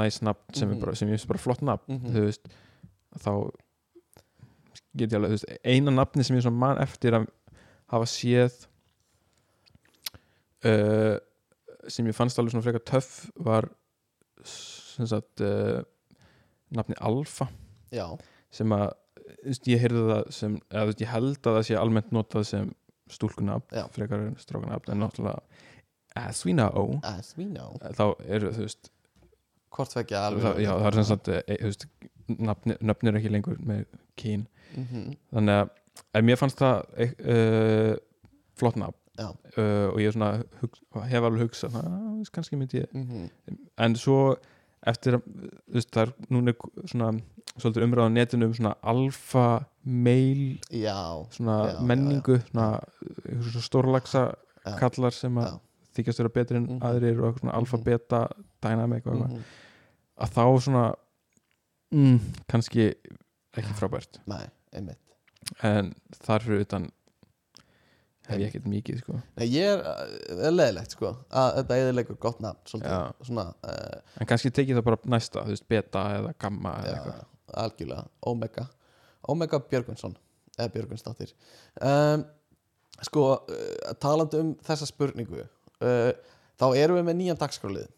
S1: næs nafn sem, er bara, sem ég finnst bara flott nafn
S2: Mhm.
S1: þú veist, þá get ég alveg, þú veist, eina nafni sem ég svona man eftir að hafa séð uh, sem ég fannst alveg svona frekar töff var sem sagt uh, nafni Alfa
S2: já,
S1: sem að þú veist, ég heyrði það sem eða, þú veist, ég held að það sé almennt notað sem stúlkunafn,
S2: Já.
S1: frekar en strákunafn en náttúrulega as we know.
S2: As we know.
S1: Þá eru þú veist
S2: hvort vekja alveg
S1: það, já, það er sem sagt e, þú veist, nafni, nöfn er ekki lengur með kyn.
S2: Mm -hmm.
S1: þannig að ef mér fannst það uh, flott nafn.
S2: Já.
S1: uh, og ég svona hug, hef alveg hugsað "Ah, þú veist, kannski myndi ég.
S2: Mm
S1: en svo eftir veist, það er núna svona svolítið umræða á netinu um svona alfa mail
S2: já,
S1: svona
S2: Já,
S1: menningu svona, svona stórlagsa
S2: Já.
S1: kallar sem að
S2: Já.
S1: Þykjast vera betri en
S2: Mhm.
S1: aðrir og svona alfa
S2: Mhm.
S1: beta dynamic og eitthvað.
S2: Mhm.
S1: að þá svona mm, kannski ekki frábært.
S2: Nei, einmitt.
S1: En þar fyrir utan hef ég ekkert mikið sko.
S2: Nei, ég er, er leðilegt sko að þetta eðilegur gott nafn svona uh,
S1: en kannski tekið það bara næsta þú veist, beta eða gamma eða
S2: já, algjörlega, Omega. Omega Björgvinsson eða Björgvinsdóttir. Um, sko, uh, talandi um þessa spurningu þá erum við með nýjan dagskrálið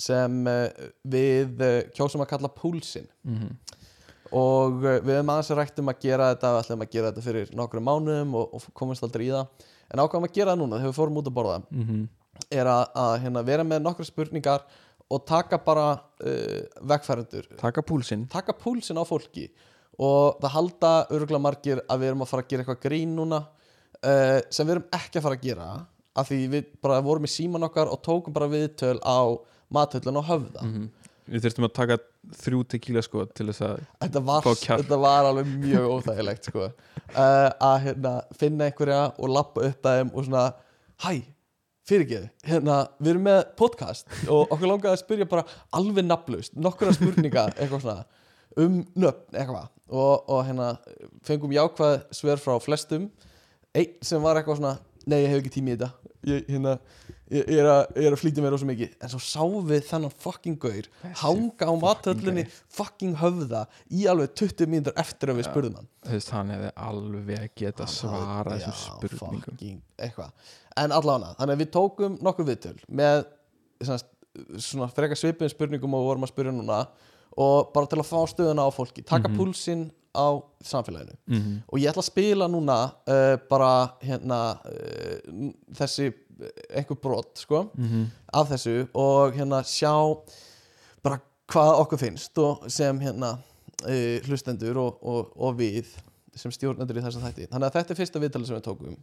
S2: sem uh, við uh, kjósum að kalla púlsin
S1: mm
S2: og uh, við hefum aðeins rætt um að gera þetta við ætlum að gera þetta fyrir nokkrum mánuðum og, og komast aldrei í það. En ákvæðum að gera það núna þegar við fórum út að borða.
S1: -hmm.
S2: er að, að hérna, vera með nokkra spurningar og taka bara uh, vegfærendur
S1: taka púlsinn.
S2: Taka púlsinn á fólki. Og það halda örgulega margir að við erum að fara að gera eitthvað grín núna uh, sem við erum ekki að fara að gera af því við bara vorum í síman okkar og tókum bara viðtöl á mathöllun og höfða.
S1: Mm við þurftum að taka þrjú tequila sko til þess að
S2: þetta, var, þetta var alveg mjög óþægilegt sko. uh, að hérna, finna einhverja og lappa upp að þeim og svona hæ, fyrirgeðu, hérna, við erum með podcast og okkur langaði að spyrja bara alveg nafnlaust, nokkura spurninga eitthvað svona, um nöfn eitthvað. Og, og hérna fengum jákvæð sver frá flestum. Einn sem var eitthvað svona nei, ég hef ekki tími í þetta ég, hérna, ég, ég, er að, er flýta mér rosa mikið. En svo sáum við þennan fucking gaur hanga á mathöllinni fucking höfða í alveg 20 mínútur eftir að við spurðum hann.
S1: Þú veist, hann hefði alveg geta svara þessum spurningum.
S2: fucking en allavega, þannig að við tókum nokkur viðtöl með svona, svona frekar svipin spurningum og vorum að spyrja núna og bara til að fá stöðuna á fólki taka
S1: Mhm.
S2: púlsinn á samfélaginu.
S1: Mm -hmm.
S2: og ég ætla að spila núna uh, bara hérna uh, þessi uh, einhver brot sko
S1: Mhm.
S2: af þessu og hérna sjá bara hvað okkur finnst og sem hérna uh, hlustendur og, og, og við sem stjórnendur í þessum þætti. Þannig að þetta er fyrsta viðtalið sem við tókum.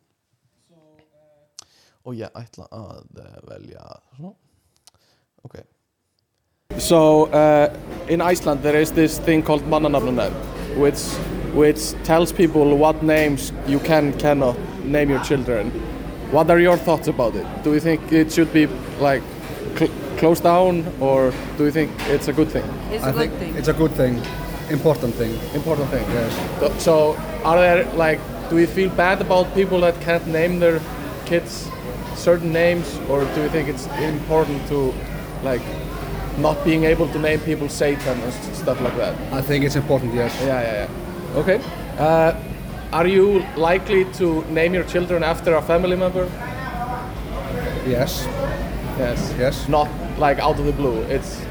S2: Og ég ætla að velja svona. Ok. So uh, in Iceland there is this thing called mannanafnanefnd which which tells people what names you can cannot name your children. What are your thoughts about it? Do you think it should be like cl- closed down or do you think it's a good thing?
S4: It's
S5: I
S4: a
S5: think
S4: good thing.
S5: it's a good thing, important thing.
S2: Important thing.
S5: Yes.
S2: So- So are there like do you feel bad about people that can't name their kids certain names or do you think it's important to like not being able to name people Satan and stuff like that?
S5: I think it's important. Yes.
S2: Yeah, yeah, yeah. Okay. Uh, are you likely to name your children after a family member?
S5: Yes.
S2: Yes.
S5: Yes.
S2: Not like out of the blue. It's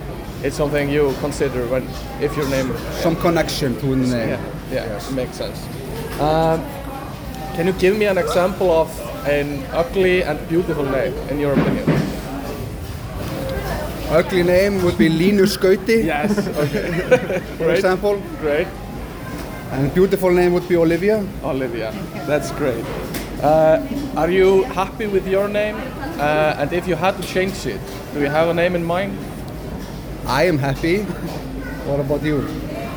S2: it's something you consider when if your name.
S5: Some connection to the name.
S2: Yeah, yeah,
S5: Yes.
S2: makes sense. Um, can you give me an example of an ugly and beautiful name in your opinion?
S5: Ugly name would be Linus Gauti,
S2: Yes. Okay.
S5: for
S2: Great.
S5: example,
S2: Great.
S5: and beautiful name would be Olivia.
S2: Olivia. That's great. Uh, are you happy with your name? Uh, and if you had to change it, do you have a name in mind?
S5: I am happy. What about you?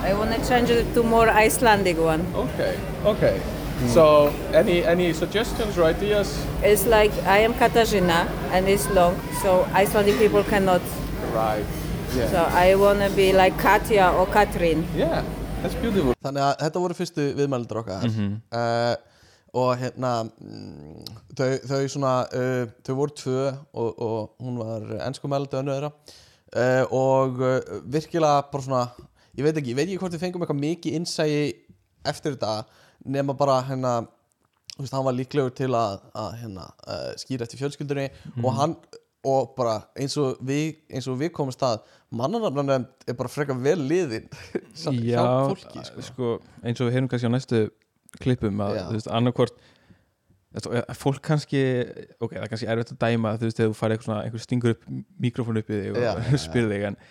S4: I want to change it to more Icelandic one.
S2: Okay. Okay. So, any any suggestions or ideas?
S4: It's like I am Katarzyna and it's long, so Icelandic people cannot.
S2: Right. Yeah.
S4: So I want to be like Katja or Katrin.
S2: Yeah. That's beautiful. Þannig að þetta voru fyrstu viðmælendur okkar uh, og hérna mm, þau, þau svona uh, þau voru tvö og, og hún var ennskumælandi önnu þeirra uh, og uh, virkilega bara svona ég veit ekki, ég veit ekki hvort við fengum eitthvað mikið innsægi eftir þetta nema bara hérna þú veist, hann var líklegur til að, að hérna, uh, skýra eftir fjölskyldunni og hann og bara eins og við, eins og við komum stað mannanafnarnefnd er bara frekar vel liðin hjá
S1: Já,
S2: fólki sko.
S1: sko, eins og við heyrum kannski á næstu klippum að, veist, annarkvort veist, fólk kannski ok, það er kannski erfitt að dæma, þú veist, þegar þú farið einhver stingur upp mikrofón upp í þig og
S2: Já,
S1: spyrir þig, en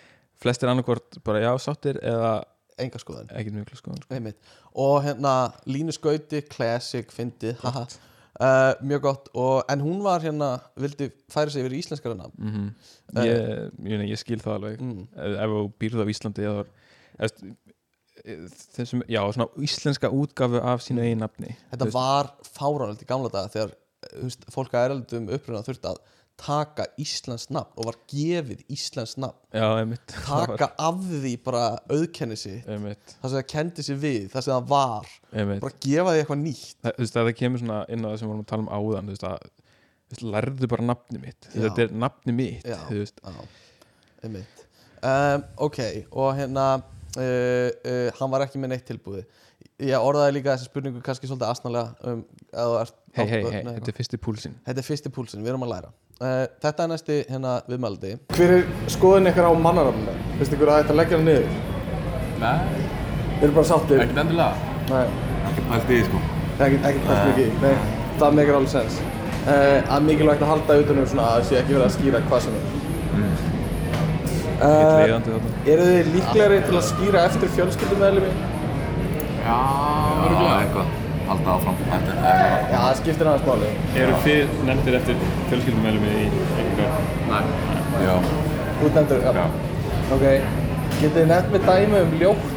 S1: flestir annarkvort bara já, sáttir eða
S2: enga
S1: ekkert mjög sko.
S2: Og hérna Línu Skauti, Classic, fyndið. Uh, mjög gott og, en hún var hérna, vildi færa sig yfir íslenskara nafn
S1: mm
S2: Eh.
S1: ég, ég, ég skil það alveg
S2: mm.
S1: ef, þú býrð á Íslandi eða, eða, þessum, já, svona íslenska útgafu af sínu eigin nafni
S2: þetta var fáránlegt í gamla daga þegar veist, fólk að eraldum uppruna þurfti að taka Íslands nafn og var gefið Íslands nafn.
S1: Já,
S2: taka af því bara auðkenni sitt
S1: einmitt,
S2: það sem það kendi sig við, það sem það var.
S1: Einmitt.
S2: Bara gefa því eitthvað nýtt.
S1: Það, þú veist, að það kemur svona inn á það sem við vorum að tala um áðan þú veist, að lærðu bara nafni mitt.
S2: Já.
S1: þetta er nafni mitt þú veist,
S2: Já, einmitt. Um, Ok, og hérna uh, uh, hann var ekki með neitt tilbúið. Ég orðaði líka þessi spurningu kannski svolítið asnalega um,
S1: hei, hei, hei, þetta er fyrsti púlsinn.
S2: Þetta er fyrsti púlsinn, við erum að læra Þetta er næsti hérna viðmældi Hver er skoðin ykkar á mannarafnum? Veistu ykkur að þetta leggja hann niður?
S6: Nei,
S2: Við erum bara sáttir?
S6: Ekkert endilega.
S2: Nei,
S6: Ekki pælt í því sko.
S2: Ekkert ekki pæst mikið Nei, það meikir alveg sens uh, að mikilvægt að halda utanum svona að það sé ekki verið að skýra hvað sem er.
S1: Ekkert
S2: uh,
S1: leiðandi þarna.
S2: Eru þið líklegri til að skýra eftir fjölskyldumæðlumi?
S6: Já, örgulega eitthvað Halda áfram Þetta er
S2: Já, það skiptir aðeins máli.
S7: Eru þið nefndir eftir fjölskyldumælum í einhver
S6: Nei. Já.
S2: Útnefndur, já. Ok, getið þið nefnt með dæmi um ljótt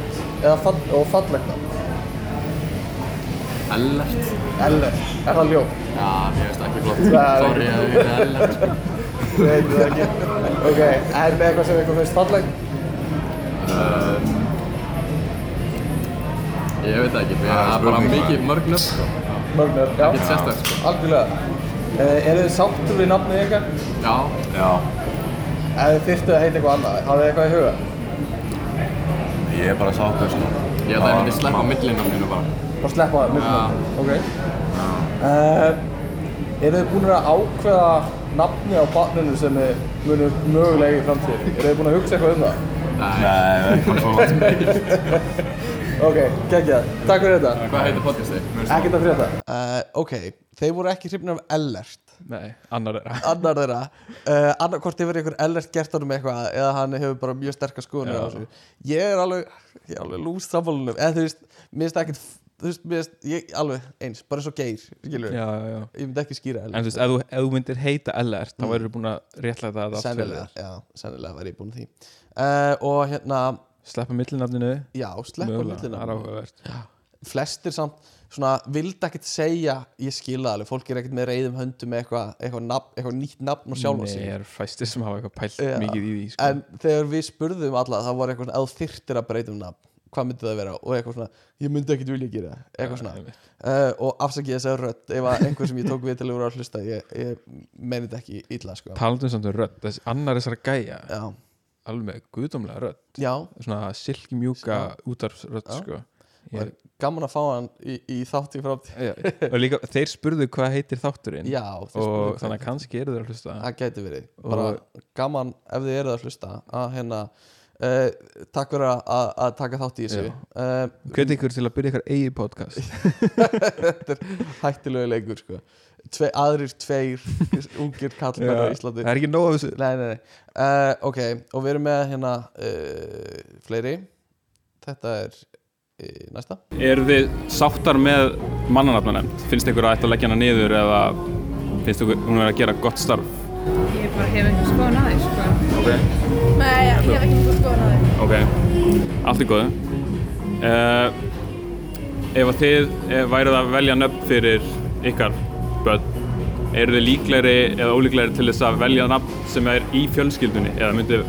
S2: eða fall, og fallegna?
S6: Ellert.
S2: Eller, er það ljótt?
S6: Já, mér veist ekki flott.
S2: Það er
S6: Sorry að við erum ellert. Sko
S2: Ég veit það ekki. Ok, er með eitthvað sem ykkur finnst falleg?
S6: Ég veit ekki Það er bara mikið mörg nöfn sko
S2: Mörgnur, já.
S6: Ekkert sérstakt sko
S2: Algjörlega. Uh, er þið sáttur við nafnið ykkar?
S6: Já Já
S2: Ef þið þyrftu að heita eitthvað annað, hafið þið eitthvað í huga?
S5: Ég er bara sáttur sko
S6: Ég ætla að ég myndi sleppa millinafninu bara
S2: Bara sleppa það, mjög Ok. Uh, eru þið búin að ákveða nafni á barninu sem þið munum mögulega í framtíðinni? Eru þið búin að hugsa eitthvað um það?
S6: Nei
S5: Svo
S2: Ok, geggjað. Takk fyrir þetta.
S6: Hvað heitir podcastið?
S2: Ekkert að frétta. Uh, ok, þeir voru ekki hrifnir af Ellert.
S1: nei, annar er
S2: Annar þeirra. Uh, annar hvort hefur einhver Ellert gert honum eitthvað eða hann hefur bara mjög á þessu. Ég er alveg, ég er alveg lúst samfólunum. Eða þú veist, mér finnst ekkert, þú veist, mér finnst, ég alveg eins, bara og geir, skilur
S1: já, já, já.
S2: Ég myndi ekki skýra
S1: en
S2: Ellert.
S1: þú veist, ef þú, ef þú myndir heita Ellert þá verður þú búin að allt fyrir
S2: Sennilega, já, sennilega væri ég búin því. Uh, og hérna,
S1: sleppa millinafninu.
S2: Já, sleppa
S1: mögulega, það
S2: millina.
S1: áhugavert.
S2: Flestir samt svona vildi ekkert segja ég skila alveg, fólk er ekkert með reyðum höndum með eitthvað eitthva nafn, eitthvað nýtt nafn og sjálfa
S1: Nei,
S2: sig
S1: er fæstir sem hafa eitthvað pælt
S2: Já,
S1: mikið í því sko.
S2: en þegar við spurðum alla það var eitthvað svona, ef þú þyrftir að breyta um nafn hvað myndi það vera? Og eitthvað svona ég myndi ekkert vilja gera það, eitthvað svona.
S1: einmitt.
S2: uh, og afsakið þess að rödd ef að einhver sem ég tók við til að vera að hlusta ég, ég meni þetta ekki illa sko.
S1: talandum samt um þessi annar þessara gæja.
S2: Já,
S1: alveg guðdómlega rödd.
S2: Já,
S1: svona silki mjúka útarfsrödd sko.
S2: og
S1: ég,
S2: gaman að fá hann í, í þátt í framtíð.
S1: Og líka þeir spurðu hvað heitir þátturinn.
S2: Já,
S1: og þannig að kannski eru þeir að hlusta.
S2: Það gæti verið.
S1: Og-
S2: bara gaman ef þið eruð að hlusta að hérna uh, takk fyrir að, taka þátt í þessu. Uh,
S1: hvet ykkur til að byrja ykkar eigi podcast.
S2: Þetta er hættilegu leikur sko. Tve, aðrir tveir ungir kallmenn á Íslandi
S1: það er ekki nóg af þessu
S2: nei, nei, nei. Uh, ok, og við erum með hérna uh, fleiri þetta er uh, næsta
S7: Eru þið sáttar með mannanafnanemnd? Finnst ykkur að ætta að leggja hana niður eða finnst ykkur hún vera að gera gott starf?
S8: Ég bara hef einhver skoðun að því, sko.
S7: Ok,
S8: Nei, ég hef ekki einhver skoðun að því.
S7: ok, allt er góðu uh, Ef að þið væruð að velja nöfn fyrir ykkar börn eru þið líklegri eða ólíklegri til þess að velja nafn sem er í fjölskyldunni eða myndið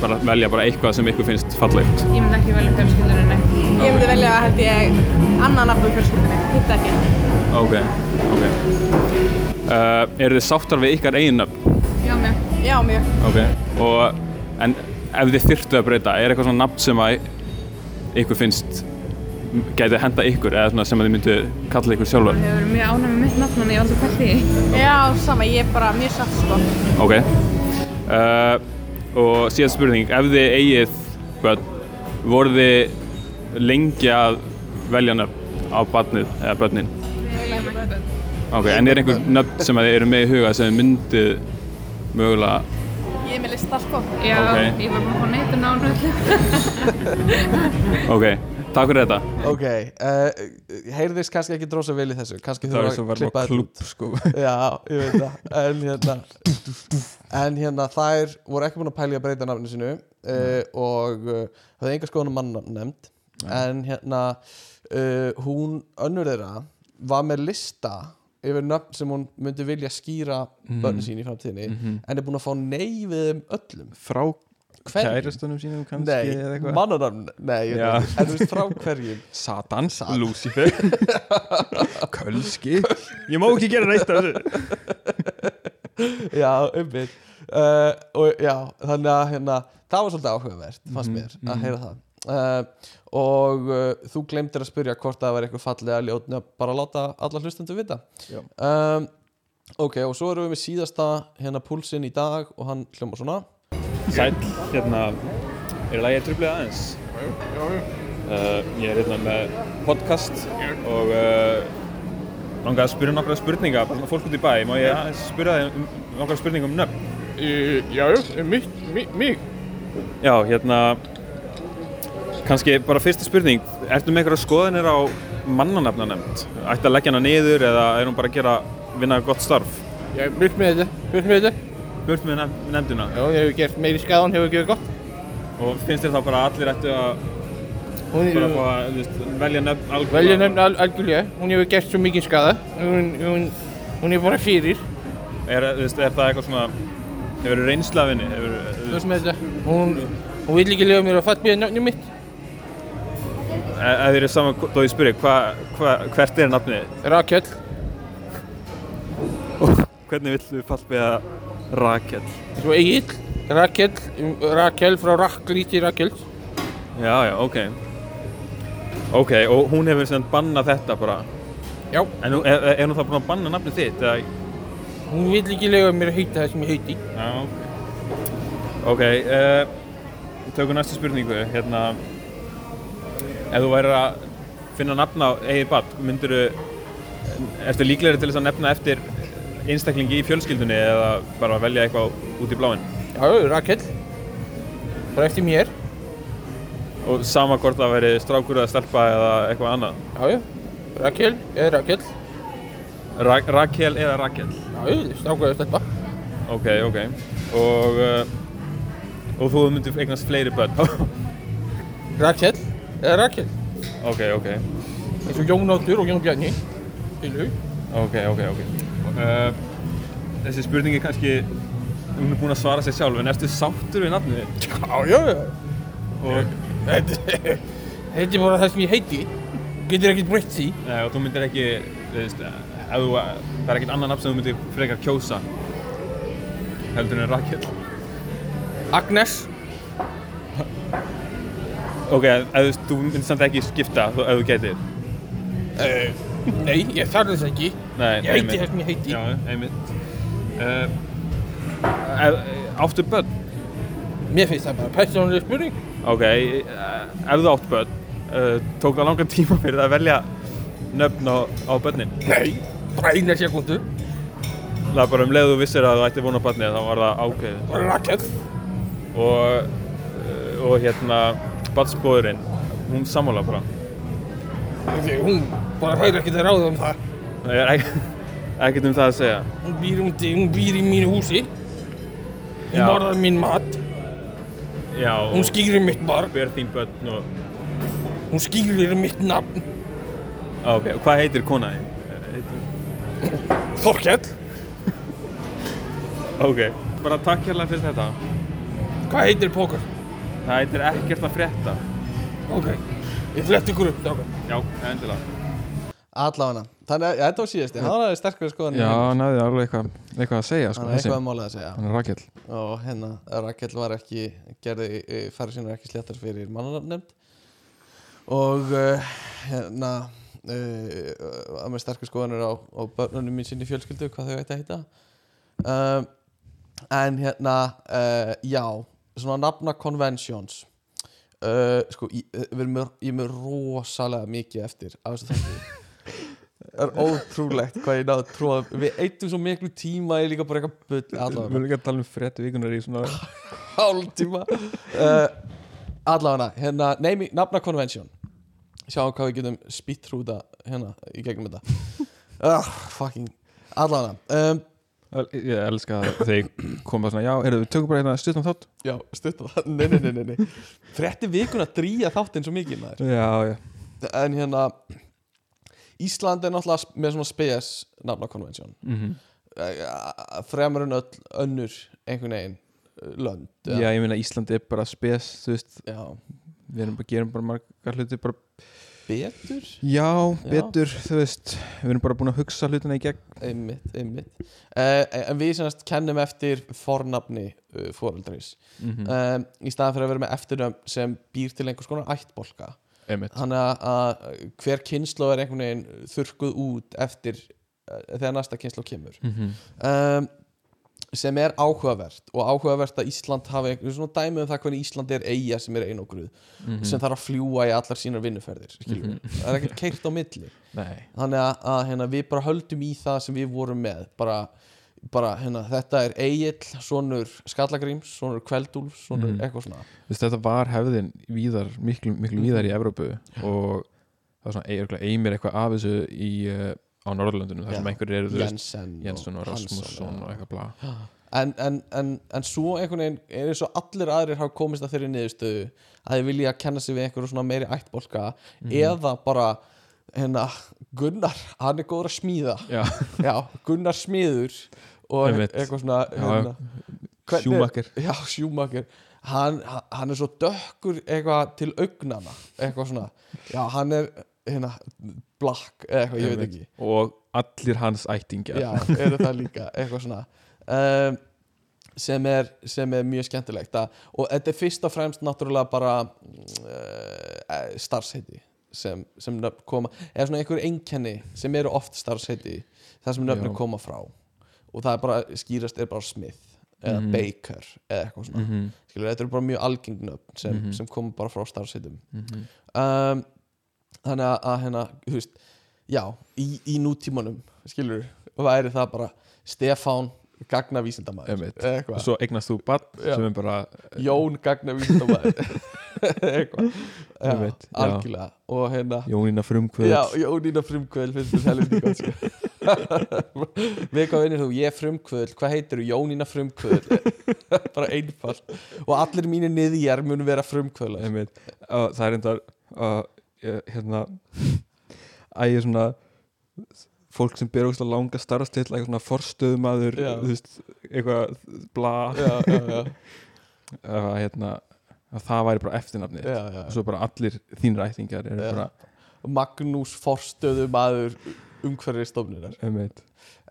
S7: bara velja bara eitthvað sem ykkur finnst fallegt
S8: Ég myndi ekki velja fjölskyldunni, nei.
S9: Ég myndi velja, held ég, annan nafn um fjölskyldinni, hitt ekki.
S7: Ok, ok uh, Eru þið sáttar við ykkar eigin nöfn?
S8: Já, mjög.
S9: Já, mjög.
S7: Ok og, En ef þið þyrftu að breyta er eitthvað svona nafn sem að ykkur finnst gæti henda ykkur eða svona sem að þið myndu kalla ykkur sjálfur
S8: Það hefur verið mjög ánæg með mitt nafn en ég aldrei í því.
S9: Já, sama, ég er bara mjög satt, sko.
S7: Ok uh, Og síðan spurning ef þið eigið börn voruð þið lengi að velja nöfn á barnið eða börnin. Ok, en er einhver nöfn sem að þið eru með í huga sem þið myndið mögulega
S9: Ég er með lista, sko.
S8: Já,
S7: Ok.
S8: ég var bara á netinu á nöðlu.
S7: Ok, takk fyrir þetta
S2: ok, uh, heyrðist kannski ekki drósa vel í þessu kannski
S1: það
S2: þurfa
S1: er svo
S2: að
S1: verður
S2: klippa
S1: á
S2: þetta út.
S1: klubb sko.
S2: Já, ég veit það En hérna En hérna þær voru ekki búin að pæla í að breyta nafni sinu uh, og uh, höfðu enga skoðan um mann nefnd en hérna uh, hún önnur þeirra var með lista yfir nöfn sem hún myndi vilja skýra
S10: Mhm.
S2: börnin sín í framtíðinni
S10: Mhm.
S2: en er búin að fá nei við þeim öllum
S10: frá? Kærastunum sínum kannski
S2: Nei, mannanarn, nei, en þú veist frá hverjum?
S10: Satan, Lucifer Kölski. Ég má ekki gera neitt af þessu.
S2: Já, umbið uh, og já, þannig að hérna, það var svolítið áhugavert, fannst
S10: Mhm,
S2: mér að
S10: mhm.
S2: heyra það. Uh, og uh, þú glemdir að spyrja hvort það var eitthvað ljótni að bara láta alla hlustendur vita.
S10: Já.
S2: um, Ok, og svo erum við með síðasta hérna púlsinn í dag og hann hljóma svona
S1: Sæll, hérna er lagið trublið aðeins uh, Ég er hérna með podcast og uh, langaði að spyrja nokkra spurninga bara fólk út í bæ, má ég aðeins spyrja þig um nokkra spurninga um nöfn?
S11: Já, mig, mig, mig.
S1: Já, hérna kannski bara fyrsta spurning Ertu með einhverja skoðanir á mannanafna nefnd? Ætti að leggja hana niður eða er hún bara að gera vinna gott starf?
S11: Já, burt með þetta, burt með þetta.
S1: Burt með nef nefndina
S11: Já, hefur gert meiri skaðan, hefur gert gott.
S1: og finnst þér þá bara allir ættu að
S11: Hún
S1: bara fá að velja nefn algjörlega?
S11: velja nefn al, algjörlega, hún hefur gert svo mikið skaða. Hún, hún, hún er bara fyrir.
S1: Er, veist, er það eitthvað svona hefur reynsla af henni? Hefur,
S11: Burt með þetta. Hún, hún vil ekki lega mér að fatt með nafnið mitt.
S1: ef þér er saman þó ég spyrir, hva, hva, hvert er nafnið? þitt?
S11: Rakel.
S1: Hvernig villu fallbeða Rakel?
S11: Svo Egil. Rakel, Rakel frá Raklíti Rakel.
S1: Já, já, ok Ok, og hún hefur sem bannað þetta bara
S11: Já.
S1: En nú, er, er hún þá búin að banna nafnið þitt? Eða,
S11: Hún vil ekki lega mér að heita það sem ég heiti.
S1: já, ok Ok, uh, tökum næstu spurningu Hérna Ef þú væri að finna nafn á eigið barn myndirðu Ertu líklegri til þess að nefna eftir einstaklingi í fjölskyldunni eða bara velja eitthvað út í bláinn?
S11: Já, Rakel. Bara eftir mér.
S1: Og sama hvort það væri strákur eða stelpa eða eitthvað annað?
S11: Já. Rakel eða Rakel.
S1: Ra Rakel eða Rakel?
S11: Já, strákur eða stelpa.
S1: Ok, ok. Og, uh, og þú myndir eignast fleiri börn?
S11: Rakel eða Rakel.
S1: ok, ok.
S11: eins og Jón Áttur og Jón Bjarni Skilu
S1: Ok, ok, ok. Uh, þessi spurning er kannski, hún er búin að svara sér sjálf, en ertu sáttur við nafnið þitt?
S11: Já, já, já Þetta er bara það sem ég heiti Getur ekkert breytt því
S1: nei, og þú myndir ekki, veist, þú, það er ekkert annan nafn sem þú myndir frekar kjósa heldur en Rakel.
S11: Agnes
S1: Ok, ef þú myndir samt ekki skipta ef þú getur.
S11: uh, Nei, ég þarf þess ekki
S1: Nei,
S11: Ég heiti það sem ég heiti
S1: Já, einmitt. Uh, áttu börn?
S11: Mér finnst það bara persónuleg spurning
S1: Ok, uh, ef þú átt börn, uh, tók það langan tíma fyrir að velja nöfn á, á börnin?
S11: Nei, bara eina sekundu
S1: Það er bara um leið þú vissir að þú ætti vona börni, þá var það ákveðið.
S11: Rakel
S1: Og, og hérna, barnsbóðurinn, hún sammála bara.
S11: Hún bara hægir ekkert að ráða um það
S1: Það er ek ekkert um það að segja.
S11: Hún býr, úti, hún býr í mínu húsi Hún
S1: Já.
S11: borðar mín mat
S1: Já,
S11: Hún skýrir mitt barn
S1: ber þín börn og...
S11: Hún skýrir mitt nafn
S1: á, Ok, og hvað heitir kona þín? Heitir...
S11: Þorkell
S1: Ok, bara takk hérlega fyrir þetta.
S11: Hvað heitir póker?
S1: Það heitir ekkert að frétta.
S11: Ok, ég flett ykkur upp strákar.
S1: Já, endilega.
S2: Allavega Þannig að þetta var síðasti. Hann hafði sterkari skoðan
S10: Já, hann hafði alveg eitthvað, eitthvað að segja sko,
S2: Hann hafði eitthvað að mála að segja.
S10: Hann er Rakel.
S2: Og hérna Rakel var ekki gerði e, færi sínar ekki sléttar fyrir mannarnefnd og uh, hérna uh, að með sterkar skoðanir á, á börnunum mín sinni fjölskyldu hvað þau ætti að heita. Um, en hérna uh, já, svona nafna conventions. Uh, sko, ég, ég er með rosalega mikið eftir af þessu þáttu er ótrúlegt hvað ég náðu tróða Við eittum svo miklu tíma Ég líka bara eitthvað
S10: Við erum ekki að tala um fréttu vikunar í svona
S2: hálftíma. Uh, allavega hérna, neymi, nafna convention sjáum hvað við getum spýtt hrúta hérna í gegnum þetta. Uh, fucking, allavega. Um,
S10: Ég elska þegar koma svona Já, erum við tökum bara hérna stuttan þátt.
S2: Já, stutt á það, nei, nei, nei, nei, frétti vikuna dríja þáttinn svo mikið maður.
S10: Já, já.
S2: En hérna Ísland er náttúrulega með svona spes nafnakonvensjón
S1: Mhm.
S2: uh, fremur en öll önnur einhvern veginn uh, lönd
S1: Já, ég meina Ísland er bara spes þú veist,
S2: Já.
S1: við erum bara, gerum bara margar hluti bara
S2: betur
S1: Já, betur, þú veist við erum bara búin að hugsa hlutina í gegn
S2: einmitt, einmitt uh, en við semast kennum eftir fornafni uh, foreldris
S1: Mhm.
S2: um, í staðan fyrir að vera með eftirnöfn sem býr til einhvers konar ættbolka. Þannig að, hver kynslu er einhvern veginn þurrkuð út eftir uh, þegar næsta kynslu kemur
S1: Mhm.
S2: um, sem er áhugavert og áhugavert að Ísland hafi einhvern svona dæmi um það hvernig Ísland er eiga sem er einogruð
S1: Mhm.
S2: sem þarf að fljúa í allar sínar vinnuferðir skilur
S1: Mhm.
S2: það er ekkert keirt á milli
S1: Nei.
S2: þannig að, að hérna, við bara höldum í það sem við vorum með bara, bara hérna, þetta er Egil sonur Skallagríms, sonur Kveldúlf sonur
S1: Mhm.
S2: eitthvað svona
S1: Þú veist, þetta var hefðin víðar, miklu, miklu víðar í Evrópu og það var svona eiginlega eimir eitthvað af þessu í, uh, á Norðurlöndunum þar sem
S2: Já.
S1: einhverjir eru
S2: Jensen og
S1: Jensen og
S2: Hansson,
S1: Rasmusson
S2: já.
S1: og eitthvað bla
S2: en, en, en, en svo einhvern veginn er eins og allir aðrir hafa komist að þeirri niðurstöðu að þið vilja kenna sig við einhverju svona meiri ættbolka
S1: Mhm.
S2: eða bara hérna, Gunnar, hann er góður að smíða
S1: Já.
S2: Gunnar smiður og eitthvað svona hérna,
S1: Schumacher.
S2: já, Schumacher. Hann, hann er svo dökkur eitthvað til augnana eitthvað svona, já, hann er hérna, black eða eitthvað, ég veit ekki.
S1: Og allir hans ættingjar.
S2: Já, eru það líka, eitthvað svona. Um, sem, er, sem er mjög skemmtilegt að, og þetta er fyrst og fremst náttúrulega bara uh, starfsheiti sem, sem koma, eða svona einhver einkenni sem eru oft starfsheiti það sem nöfnum koma frá og það er bara, skýrast er bara Smith eða
S1: Mhm.
S2: Baker eða eitthvað svona
S1: Mhm.
S2: skilur, þetta eru bara mjög algeng nöfn sem,
S1: Mhm.
S2: sem koma bara frá starfsheitum
S1: Mhm.
S2: um, þannig að, hérna, þú veist já, í, í nútímanum skilur, væri það bara Stefán gagnavísindamæður
S1: og svo eignast þú bann sem er bara
S2: Jón gagnavísindamæður eitthvað algjörlega og hérna
S1: Jónína frumkvöld
S2: Jónína frumkvöld finnst þér helviti gott sko. Við hvað vinnir þú? Ég er frumkvöld, hvað heitir þú? Jónína frumkvöld Bara einfalt Og allir mínir niðjar mun vera frumkvöld
S1: það er enda að hérna að ég er svona fólk sem ber ógst langa starfstill eitthvað svona veist, eitthvað bla
S2: Já, já, já.
S1: að hérna að það væri bara eftirnafnið og svo bara allir þínir ættingar eru
S2: Já.
S1: bara
S2: Magnús forstöðu maður umhverfið stofnunar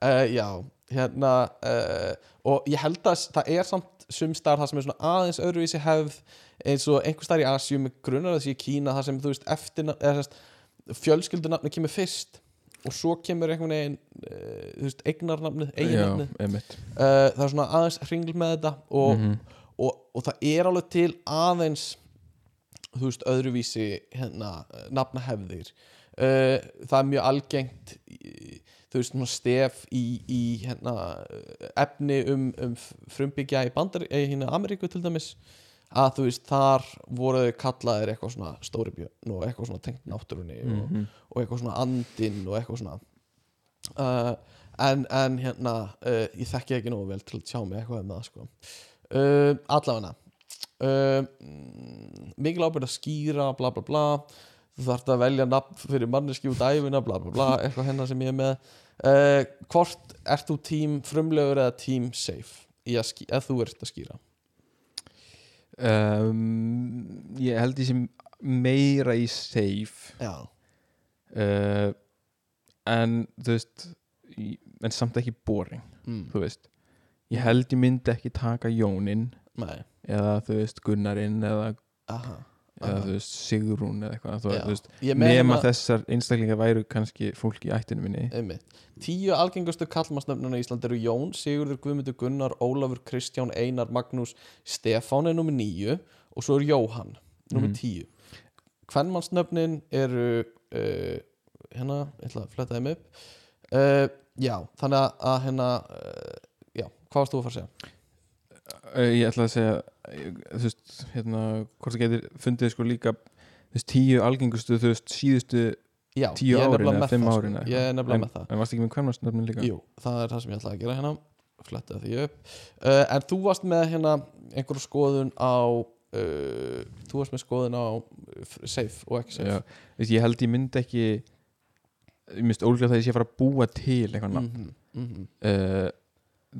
S2: uh, Já, hérna uh, og ég held að það er samt sumstar það sem er svona aðeins öðruvísi hefð eins og einhver starf í Asíu með grunar að þessi í Kína þar sem þú veist eftir fjölskyldunafni kemur fyrst og svo kemur einhvern veginn uh, þú veist,
S1: einmitt.
S2: uh, það er svona aðeins hringl með þetta og,
S1: Mhm.
S2: og, og það er alveg til aðeins þú veist, öðruvísi hérna, nafnahefðir uh, það er mjög algengt þú veist, stef í, í hérna, efni um, um frumbyggja í bandar í hérna Ameríku til dæmis að þú veist, þar voru þau kallaðir eitthvað svona stóri björn og eitthvað svona tengt náttúrunni
S1: Mhm.
S2: og, og eitthvað svona andinn og eitthvað svona uh, en, en hérna uh, ég þekki ekki nógu vel til að tjá mig eitthvað um það sko. uh, allavega uh, mikil ábyrgð að skýra bla bla bla þú þarft að velja nafn fyrir manneski út æfina bla bla bla, eitthvað hennar sem ég er með uh, hvort ert þú tím frumlegur eða tím safe ef þú ert að skýra
S1: um, ég held ég sem meira í safe
S2: Já.
S1: uh, en þú veist en samt ekki boring
S2: Mm.
S1: þú veist ég held ég myndi ekki taka Jónin
S2: Nei.
S1: eða þú veist Gunnarinn eða,
S2: Aha,
S1: eða þú veist Sigrún eða eitthvað nema þessar einstaklingar væru kannski fólk í ættinu minni
S2: Einmitt. Tíu algengustu kallmannsnöfnuna í Ísland eru Jón, Sigurður, Guðmundur, Gunnar, Ólafur, Kristján, Einar, Magnús, Stefán er nummer níu og svo er Jóhann, nummer
S1: Mhm.
S2: tíu. Kvenmannsnöfnin eru, uh, hérna, ég ætla að fletta þeim upp. Uh, já, þannig að hérna, uh, já, hvað varst þú að fara að segja?
S1: Ég ætla að segja þú veist, hérna, hvort það getur fundið sko líka þú veist, tíu algengustu, þú veist, síðustu
S2: Já,
S1: tíu árin eða fimm
S2: það, sko.
S1: árin eða
S2: Ég er
S1: eitthvað.
S2: nefnilega
S1: en,
S2: með það.
S1: En varst ekki með kvennmarsnöfnin líka?
S2: Jú, það er það sem ég ætla að gera hérna fletta því upp uh, En þú varst með hérna einhverju skoðun á uh, þú varst með skoðun á safe og ekki safe
S1: Já, veist, ég held ég myndi ekki ég minnst ólíklegt að ég sé að fara að búa til eitthvað nafn
S2: Mhm, mhm.
S1: uh,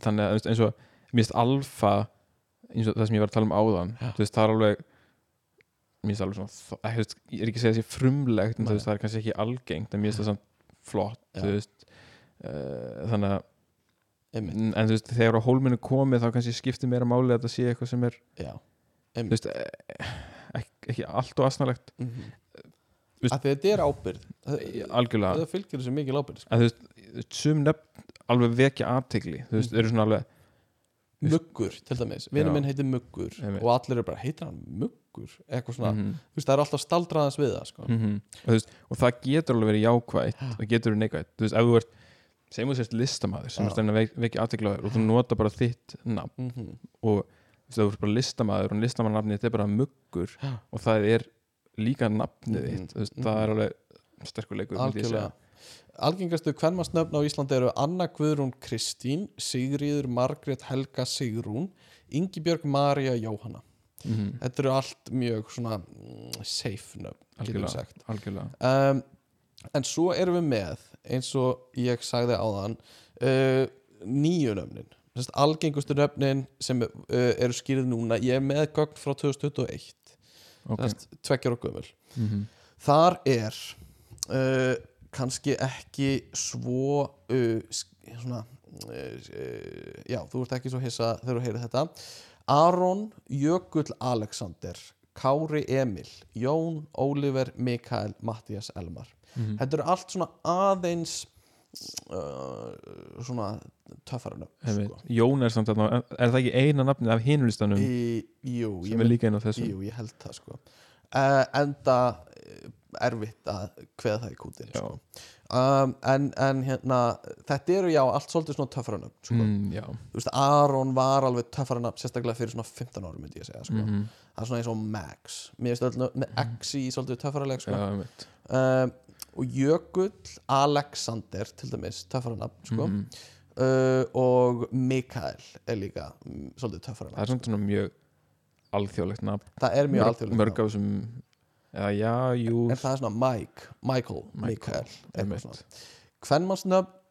S1: þannig að eins og mér finnst alfa eins og það sem ég var að tala um áðan þú veist, það er alveg mér finnst alveg svona, veist, ég er ekki að segja þessi frumlegt en þú
S2: Nei.
S1: veist, það er kannski ekki algengt en mér finnst það samt flott veist uh, þannig að
S2: Einmitt.
S1: en, en þú veist, þegar á hólminu komið þá kannski skiptir meira máli að þetta sé eitthvað sem er þú veist, eh, ekki, ekki allt og asnalegt
S2: Mhm.
S1: veist-
S2: að þetta er ábyrð
S1: algjörlega
S2: það fylgir þessu mikil ábyrð sko.
S1: en þú veist, sum nöfn alveg vekja aðtegli þú veist,
S2: Mhm.
S1: eru svona alveg
S2: Muggur til dæmis,
S1: Já.
S2: minn heitir Muggur og allir eru bara, heitir hann Muggur eitthvað svona,
S1: Mhm.
S2: þú veist, það er alltaf staldraðans við það sko.
S1: Mhm. og, þú veist, og það getur alveg verið jákvætt og getur verið neikvætt þú veist, ef þú ert, segjum þú sérst listamaður sem er stefn að vek, vekja aðteglaður og þú nota bara þitt nafn
S2: Mhm.
S1: og þú veist, þú ert bara listamaður og listamannafnið þetta er bara muggur
S2: Já.
S1: og það er líka nafnið
S2: Mhm.
S1: þitt
S2: Mhm.
S1: það er alveg sterkuleikur myndi ég segja.
S2: Algengastu kvennmannsnöfn á Íslandi eru Anna Guðrún Kristín Sigríður Margrét Helga Sigrún Ingibjörg María Jóhanna
S1: Mhm.
S2: þetta eru allt mjög svona mm, safe nöfn getur við sagt
S1: algjörlega.
S2: um, en svo erum við með eins og ég sagði áðan uh, nýju nöfnin algengustu nöfnin sem uh, eru skýrið núna ég er með gögn frá 2021
S1: Ok.
S2: okay. tveggjar og gömul
S1: Mhm.
S2: þar er uh, kannski ekki svo uh, svona uh, já, þú ert ekki svo hissa þegar þú heyrir þetta. Aron Jökull Alexander Kári Emil Jón Óliver Mikael Mattias Elmar.
S1: Mhm.
S2: þetta eru allt svona aðeins uh, svona töffara nöfn sko.
S1: Jón er samt að er það ekki eina nafnið af
S2: ég
S1: sem er líka einn á þessum?
S2: Jú, ég held það sko. Uh, Enda erfitt að kveða það í kútin sko. um, en, en hérna Þetta eru já allt svolítið svona töffaranöfn sko.
S1: mm,
S2: Þú veist, Aron var alveg töffaranöfn Sérstaklega fyrir svona 15 árum myndi ég segja sko.
S1: Mhm.
S2: Það er svona eins og Max Mér finnst öll með X í svolítið töffaraleg sko. um, Og Jökull Alexander til dæmis töffaranöfn sko.
S1: Mhm.
S2: uh, Og Mikael er líka mm, svolítið töffaranöfn
S1: það er svona svona mjög alþjóðlegt nafn
S2: Það er mjög alþjóðlegt
S1: mörg af þessum eða já, jú.
S2: En það er svona Mike, Michael,
S1: Michael,
S2: Mikael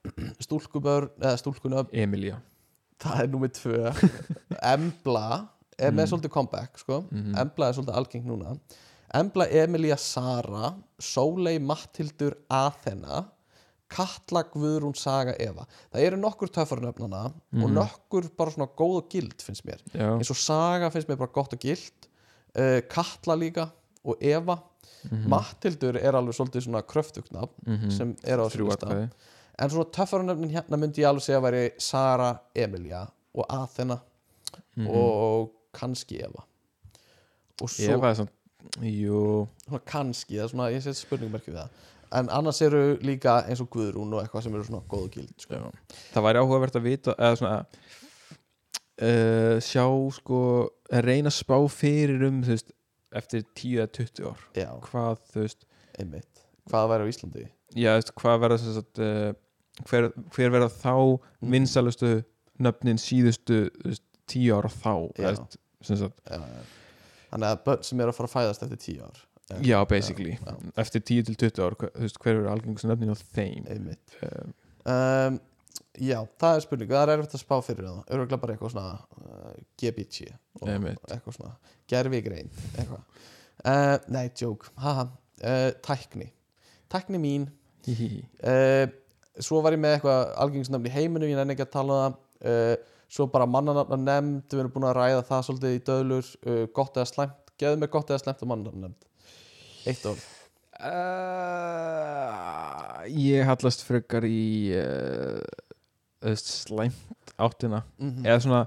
S2: eða stúlkunöfn,
S1: Emilia
S2: það er númið tvö. Embla er með
S1: Mm.
S2: svolítið comeback sko.
S1: Mhm.
S2: Embla er svolítið algeng núna. Embla Emilia Sara Sólei Mattildur Athena Katla Guðrún Saga Eva. Það eru nokkur töffarnöfnana og
S1: Mhm.
S2: nokkur bara svona góð og gild finnst mér.
S1: Já,
S2: eins og Saga finnst mér bara gott og gild uh, Katla líka og Eva
S1: Mhm.
S2: Mattildur er alveg svolítið svona kröftugnafn
S1: Mhm.
S2: sem er á þessu lista en svona töffarnöfnin hérna myndi ég alveg segja að væri Sara Emilia og Athena
S1: Mhm.
S2: og kannski Eva og svo
S1: Eva er svona,
S2: svona kannski, það er svona, ég set spurningmerki við það en annars eru líka eins og Guðrún og eitthvað sem eru svona góð og gild sko.
S1: það væri áhugavert að vita eða svona uh, sjá sko að reyna að spá fyrir um þú veist, eftir 10 eða 20 ár.
S2: Já,
S1: hvað þú veist
S2: einmitt. Hvað væri á Íslandi?
S1: Já, þú veist, hvað verða sem sagt, uh, hver, hver verða þá
S2: Mhm.
S1: vinsalustu nöfnin síðustu þú veist, 10 ára þá
S2: Já.
S1: eða, sem sagt,
S2: já, já. þannig að börn sem eru að fara að fæðast eftir tíu ár Eh,
S1: já, basically.
S2: Já,
S1: eftir 10 til 20 ár, hva- þú veist, hver verður algengustu nöfnin á þeim?
S2: Einmitt.
S1: Uh,
S2: um, já, það er spurning. Það er erfitt að spá fyrir það. Öruglega bara eitthvað svona uh, GBT og eitthvað svona gerfigrein eitthvað. Uh, nei, joke, haha. Uh, tækni, tækni mín. Uh, svo var ég með eitthvað algengisnafn í heiminum ég nenni ekki að tala um það. Svo bara mannanafna nefnd. Við erum búin að ræða það svolítið í döðlur. Uh, gott eða slæmt, geðu mig gott eða slæmt á mannanafna nefnd eitt
S1: Uh, ég hallast frekar í slæmt áttina
S2: Mhm.
S1: eða svona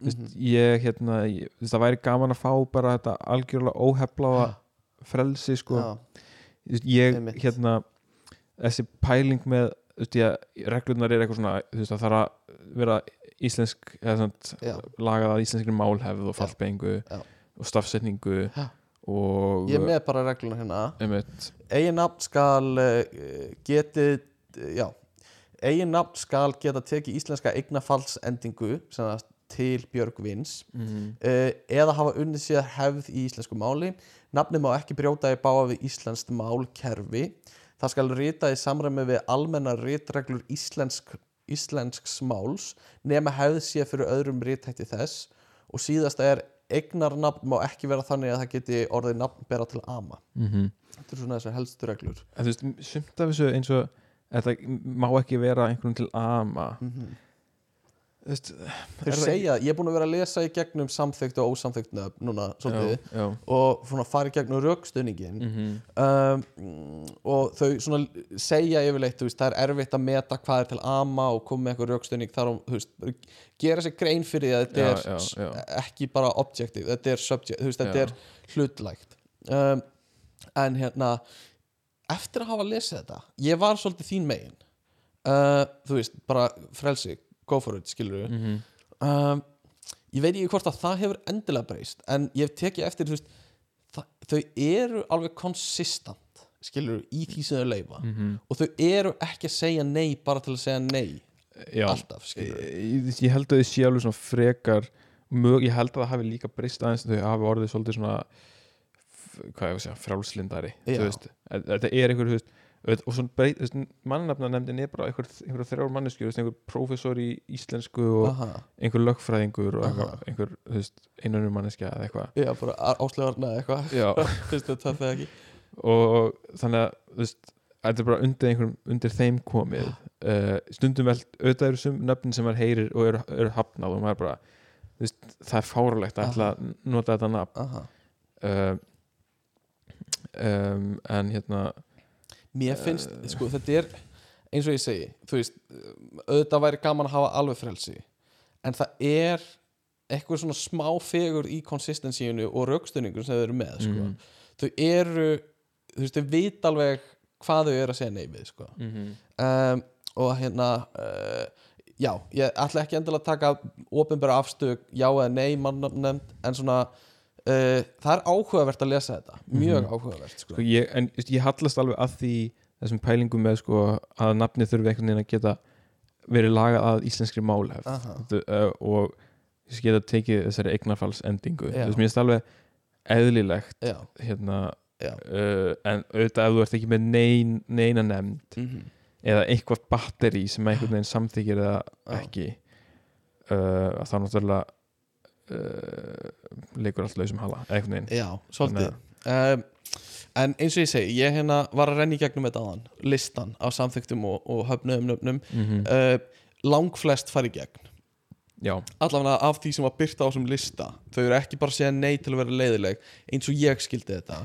S1: þú veist,
S2: Mhm.
S1: ég hérna ég, veist, það væri gaman að fá bara þetta algjörlega óheflaða frelsi sko Þú veist, ég
S2: Einmitt.
S1: hérna þessi pæling með ég, reglurnar er eitthvað svona það þarf að vera íslensk lagað að íslenskri málhefð og
S2: Já.
S1: fallbeingu
S2: Já.
S1: og stafsetningu og
S2: ég með bara regluna hérna
S1: einmitt,
S2: eigin nafn skal uh, getið já, eigin nafn skal geta tekið íslenska eignafallsendingu sem það til Björg Vins
S1: mm,
S2: uh, eða hafa unnið sér hefð í íslensku máli. Nafnið má ekki brjóta í báa við íslenskt málkerfi. Það skal rita í samræmi við almennar ritreglur íslensk, íslensks máls nema hefð sé fyrir öðrum ritætti þess. Og síðasta er eignarnafn má ekki vera þannig að það geti orðið nafn bera til ama.
S1: Mhm.
S2: þetta er svona þessar helstu reglur.
S1: En þú veist, sumt af þessu eins og þetta má ekki vera einhvern til ama
S2: Mhm.
S1: Þú veist
S2: þeir segja, ég er búin að vera að lesa í gegnum samþykkt og ósamþykkt nöfn núna svolítið
S1: Já, já.
S2: og svona fara í gegnum rökstuðningin
S1: Mhm.
S2: um, og þau svona segja yfirleitt, þú veist, það er erfitt að meta hvað er til ama og koma með eitthvað rökstuðning þar á, þú veist, gera sér grein fyrir því að þetta
S1: Já,
S2: er
S1: já,
S2: s-
S1: já.
S2: ekki bara objective, þetta er subject, þú veist, þetta
S1: Já.
S2: er hlutlægt um, en hérna eftir að hafa lesið þetta ég var svolítið þín megin uh, þú veist, bara frelsi go for it, skilur við
S1: Mhm.
S2: um, ég veit ekki hvort að það hefur endilega breyst en ég tekið eftir veist, það, þau eru alveg konsistant skilur í því sem þau leifa
S1: Mhm.
S2: og þau eru ekki að segja nei bara til að segja nei
S1: Já.
S2: alltaf skilur
S1: ég, ég held að þið sé alveg svona frekar mög, ég held að það hafi líka breyst aðeins þau hafi orðið svolítið svona hvað ég að segja, að- þetta er einhver veist, og svona breyt, mannafnafnefndin er bara einhver, einhver þrjár manneskjur, einhver prófessor í íslensku og
S2: Aha.
S1: einhver lögfræðingur og
S2: Aha.
S1: einhver, einanur manneskja eða eitthvað.
S2: Já, bara áslegarna eða eitthvað.
S1: Og þannig að þú veist, þetta er bara undir, undir þeim komið. Uh, stundum vel, auðvitað eru sum nöfnin sem maður heyrir og eru, eru hafnað og maður bara veist, það er fáralegt að nota þetta nafn. Uh, um, en hérna
S2: mér finnst, sko, þetta er eins og ég segi, þú veist auðvitað væri gaman að hafa alveg frelsi en það er eitthvað svona smá fegur í konsistensíunu og raukstunningur sem þau eru með sko.
S1: Mhm.
S2: þau eru þú veist, þau veit alveg hvað þau eru að segja nei við sko.
S1: Mhm.
S2: um, og hérna uh, já, ég ætla ekki endilega að taka ofinbæra afstök, já eða nei mannafnefnd, en svona uh, það er áhugavert að lesa þetta mjög
S1: Mhm.
S2: áhugavert sko.
S1: sko, ég, en ég hallast alveg að því þessum pælingum með sko, að nafni þurfi einhvern veginn að geta verið lagað að íslenskri málhefð uh, og þess geta tekið þessari eignarfalls endingu
S2: Já.
S1: þú veist, mér finnst alveg eðlilegt
S2: Já.
S1: hérna
S2: Já.
S1: uh, en auðvitað ef þú ert ekki með nein, neina nefnd
S2: Mhm.
S1: eða eitthvað batteri sem einhvern veginn samþykir eða ekki þá náttúrulega uh, leikur allt lausum hala
S2: Já, svolítið. Um, En eins og ég segi, ég hérna var að renna í gegnum þetta aðan listan af samþyktum og, og höfnöðum nöfnum.
S1: Mhm.
S2: uh, langflest fari gegn. Allavega af því sem var byrta á þessum lista þau eru ekki bara að segja nei til að vera leiðileg eins og ég skildi þetta.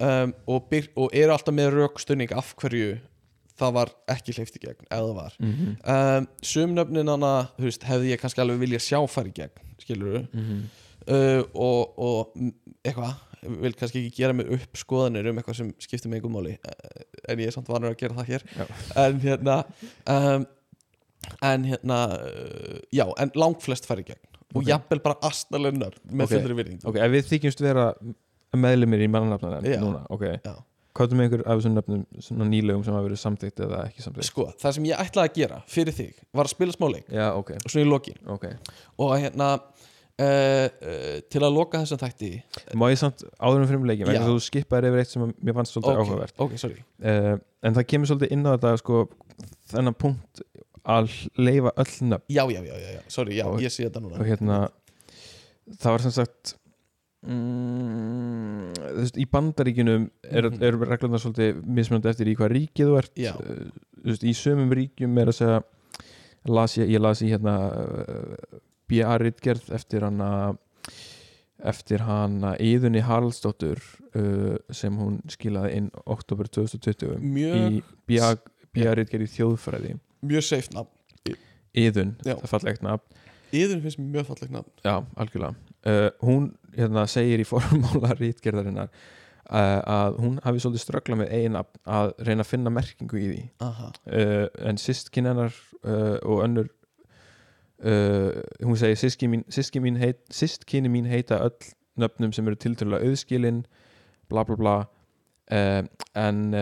S2: Um, og, og eru alltaf með rökstunning af hverju það var ekki hleyft í gegn eða var
S1: Mhm.
S2: um, sumnöfnin hana þú veist, hefði ég kannski alveg vilja sjá fara í gegn skilur
S1: Mhm.
S2: uh, og, og mm, eitthvað vil kannski ekki gera mig upp skoðanir um eitthvað sem skiptir mig einhver máli eh, en ég er samt vanur að gera það hér
S1: Já.
S2: en hérna um, en hérna uh, já, en langflest fara í gegn og
S1: Ok.
S2: jafnvel bara astnalega nöfn með
S1: Ok.
S2: fullri virðingu
S1: ok, ef við þykjumst vera meðlumir í mannafnarnefnd
S2: Já.
S1: núna, ok
S2: Já.
S1: Hvað er með einhver af þessum nöfnum svona nýlegum sem hafa verið samþykkt eða ekki samþykkt
S2: sko, það sem ég ætlaði að gera fyrir þig var að spila smá leik
S1: Já, ok.
S2: og svona í lokin
S1: Ok.
S2: og hérna uh, uh, til að loka þessum þætti
S1: Má ég samt áður um fyrir leikin vegna
S2: Já.
S1: að þú skipaðir yfir eitt sem að mér fannst svolítið
S2: Ok,
S1: áhugavert
S2: ok, sorry.
S1: uh, En það kemur svolítið inn á þetta sko, þennan punkt að leifa öll nöfn
S2: já, já, já, já, já, sorry, já,
S1: og,
S2: ég sé þetta núna
S1: Og hérna það var sem sagt mm, veist, í bandaríkjunum er,
S2: Mhm.
S1: er reglurnar svolítið mismunandi eftir í hvað ríkið þú ert þú veist, í sömum ríkjum er að segja las ég, ég las í hérna uh, B.A. Ritgerð eftir hana eftir hana Íðunni Haraldsdóttur uh, sem hún skilaði inn oktober 2020
S2: Mjög-
S1: í B.A. Ritgerð í þjóðfræði
S2: mjög safe nafn
S1: Íðun,
S2: Já.
S1: það er fallegt nafn
S2: Íðun finnst mjög fallegt nafn
S1: Já, algjörlega uh, Hún hérna, segir í formála rítgerðarinnar uh, að hún hafi svolítið ströggla með nafn að reyna að finna merkingu í því. Uh, en sískin hennar uh, og önnur hún segir síski mín, mín heit, sístkyni mín heita öll nöfnum sem eru tiltölulega auðskilin bla bla bla. En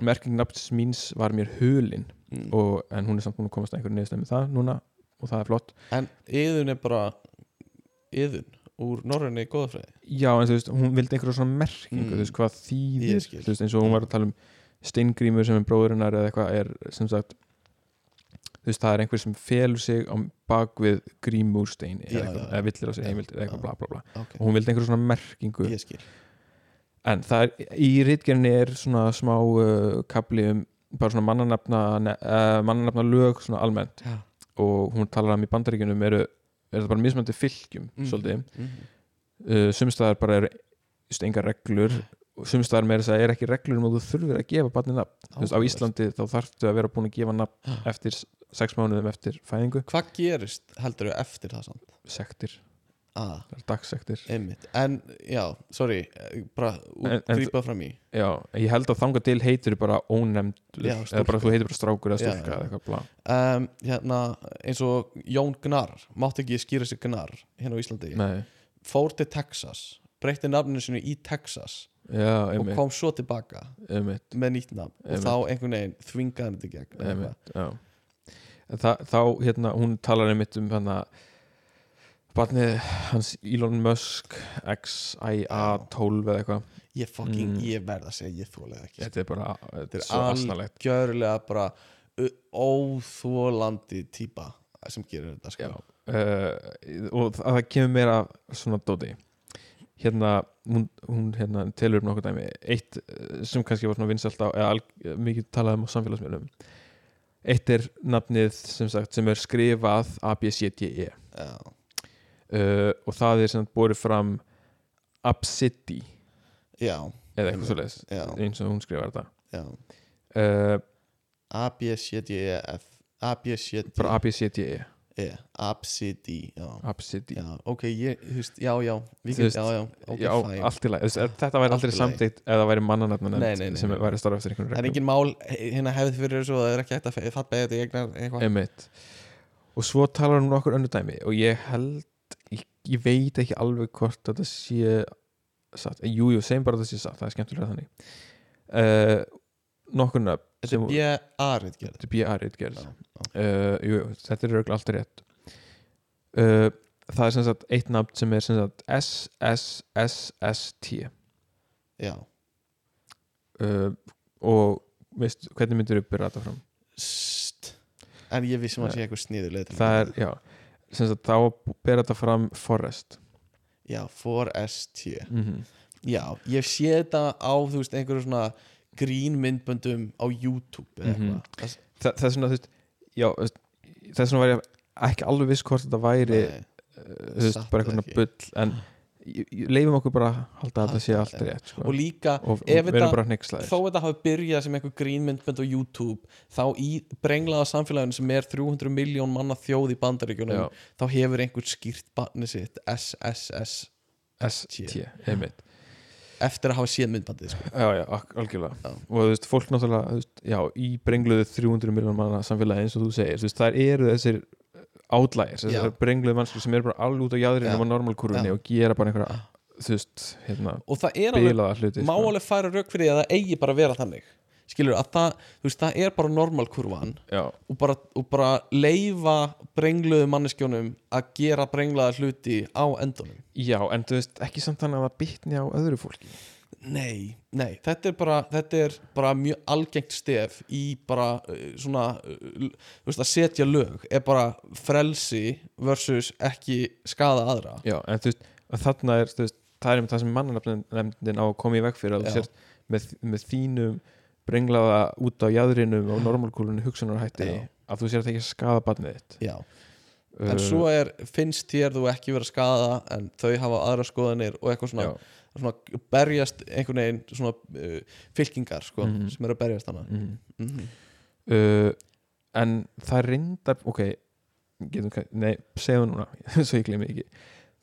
S1: merking nafns míns var mér hulin
S2: Mm.
S1: og, en hún er samt búin að komast að einhverju neðslega með það núna og það er flott.
S2: En Íðun er bara Íðun úr norræni góðafræði
S1: Já, en þú veist, hún vildi einhverja svona merkingu,
S2: Mm.
S1: þú veist, hvað þýðir þú veist, eins og hún var að tala um steingrímur sem er bróðurinnar eða eitthvað er sem sagt þú veist, það er einhver sem felur sig á bak við grímúrsteini
S2: Já,
S1: eða, villir á
S2: Já,
S1: heimild eða eitthvað bla bla bla.
S2: Ok.
S1: og hún vildi einhver svona merkingu. En það er, í rítgerðinni er svona smá uh, kapli um bara svona mannanafna uh, mannanafna lög svona almennt.
S2: Já.
S1: og hún talar um í bandaríkjunum eru, eru það bara mismöndi fylgjum
S2: Mhm,
S1: svolítið?
S2: Mhm.
S1: uh, sumstaðar bara eru engar reglur. Og sumstaðar meira þess að er ekki reglur um að þú þurfir að gefa barni nafn. Veist, á. Íslandi þá þarftu að vera búin að gefa nafn eftir s- sex mánuðum eftir fæðingu.
S2: Hvað gerist heldur þau eftir það samt?
S1: sektir,
S2: Ah,
S1: dagsektir.
S2: Einmitt. En, já, sorry Bara grípað fram í.
S1: Já, ég held að þanga til heitir bara ónefndur
S2: Já,
S1: eða bara þú heitir bara strákur eða stúlka eða eitthvað blá
S2: um, Hérna, eins og Jón Gnar Mátti ekki skýra sig Gnar hérna á Íslandi.
S1: Nei,
S2: Fór til Texas Breytti nafninu sinu í Texas
S1: já,
S2: Og kom svo tilbaka
S1: einmitt.
S2: með nýtt nafn. Og
S1: Einmitt.
S2: þá einhvern veginn þvingaði þetta gegn
S1: þá hérna hún talar einmitt um hann að barnið hans Elon Musk XIA12 eða eitthvað.
S2: Ég fucking,
S1: Mm.
S2: ég verð að segja Ég þólega ekki
S1: þetta er bara þetta
S2: Þetta
S1: er
S2: er
S1: svo asnalegt.
S2: algjörlega bara óþólandi típa sem gerir þetta sko.
S1: uh, og það, kemur meira svona dóti. Hérna hún, hún hérna telur um nokkuð dæmi. Eitt eh, sem kannski var svona vinsalt á eða alg, mikið talað um á samfélagsmiðlum. Eitt er nafnið sem sagt sem er skrifað ABCDE
S2: Já,
S1: uh, og það er sem borið fram Absidi
S2: já,
S1: eða eitthvað svoleiðis
S2: Já.
S1: eins og hún skrifar þetta. Uh,
S2: A, B, C, D, E, F. A, B, C, D,
S1: bara ABCDE
S2: A, B, C, D já.
S1: Absidi
S2: já, ok, ég, þú veist, já, já getum,
S1: veist,
S2: já, já, ok,
S1: já,
S2: fæn
S1: allt í lagi. Þú veist, þetta væri aldrei
S2: lagi.
S1: samþykkt eða væri
S2: nei,
S1: sem væri starf eftir einhvern
S2: Það er
S1: reglum.
S2: engin mál hérna hefði fyrir þessu og það er ekki hægt að fatta þetta í eignar eitthvað.
S1: Og svo talar hún um nokkur önnu dæmi og ég held ég, veit ekki alveg hvort þetta sé satt, Eh, jú, segjum bara að þetta sé satt það er skemmtilega þannig. Uh, nokkur nöfn
S2: Þetta er B-A-rit gerð
S1: þetta er B.A. gerð
S2: Já,
S1: uh, jú, jú, þetta er örugglega alltaf rétt. Uh, það er sem sagt eitt nafn sem er sem sagt S-S-S-S-T
S2: Já,
S1: og veist, hvernig myndir upp byrja þetta fram?
S2: St. En ég vissum að sé eitthvað til
S1: það er, já sagt þá byrja þetta fram Forrest
S2: Já, 4ST
S1: mm
S2: Já, ég sé þetta á, þú veist, einhverju svona grínmyndböndum á YouTube
S1: Mhm.
S2: eitthvað.
S1: Þa, það er svona, þú veist, já, það er svona væri ég ekki alveg viss hvort þetta væri
S2: Nei,
S1: uh, þú veist, bara eitthvað bull en leifum okkur bara að halda að þetta sé allt rétt sko.
S2: Og líka,
S1: og,
S2: ef þetta þó þetta hafi byrjað sem einhver grínmyndbönd á YouTube þá í brenglaða samfélaginu sem er 300 miljón manna þjóð í bandaríkjunum
S1: Já.
S2: þá hefur einhver skýrt barni sitt SSS
S1: ST, einmitt
S2: eftir að hafa séð myndbandið sko.
S1: já, já, algjörlega
S2: Já.
S1: og þú veist, fólk náttúrulega, þú veist, já, í brengluðu 300 miljón manna samfélagi eins og þú segir þú veist, það eru þessir átlægir
S2: Já.
S1: þessir brengluðu mannskur sem eru bara alveg út á
S2: Já.
S1: jáðrinum á normalkurvinni
S2: Já.
S1: og gera bara einhverja, veist, hérna
S2: og það er alveg,
S1: hluti
S2: má
S1: sko.
S2: alveg færa rauk fyrir því að það eigi bara að vera þannig skilur að það, þú veist, það er bara normalkurvan
S1: já,
S2: og bara, og bara leifa brengluðu manneskjónum að gera brenglaða hluti á endunum
S1: já, en þú veist, ekki samt þannig að það bitni á öðru fólki
S2: Nei, nei, þetta er bara, þetta er bara mjög algengt stef í bara uh, svona, þú veist, að setja lög er bara frelsi versus ekki skada aðra.
S1: Já, en þú veist, þarna er veist, það er um það sem mannanafnin á að koma í veg fyrir að þú sért með, með þínum brenglaða út á jæðrinum á normalkúlunni hugsunarhætti
S2: Já.
S1: að þú sért ekki að skaða barnið þitt.
S2: Já, en
S1: Uh,
S2: svo er finnst þér þú ekki vera skada en þau hafa aðra skoðanir og eitthvað svona, svona berjast einhvern veginn svona uh, fylkingar sko,
S1: Mhm.
S2: sem eru að berjast hana
S1: mm.
S2: mm
S1: uh, En það reyndar ok, getum, nei, segðu núna svo ég gleymi ekki.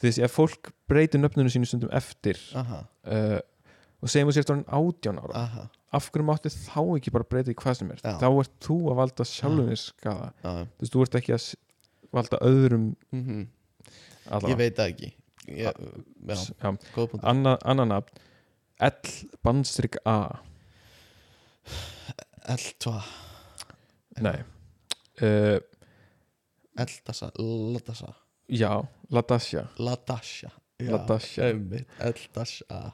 S1: Veist, ef fólk breytir nöfnunu sínu stundum eftir uh, og segjum þú sért orðin átján ára
S2: aha,
S1: af hverju mátti þá ekki bara breyta í hvað sem er?
S2: Já.
S1: þá ert þú að valda sjálfum þér skada þú veist, þú ert ekki að valda öðrum
S2: mm
S1: allavega.
S2: Ég veit það ekki. Ég, Já,
S1: Anna, annan nafn. L bandstrik A.
S2: Eldva,
S1: nei. Uh, já, Ladasja
S2: Ladasha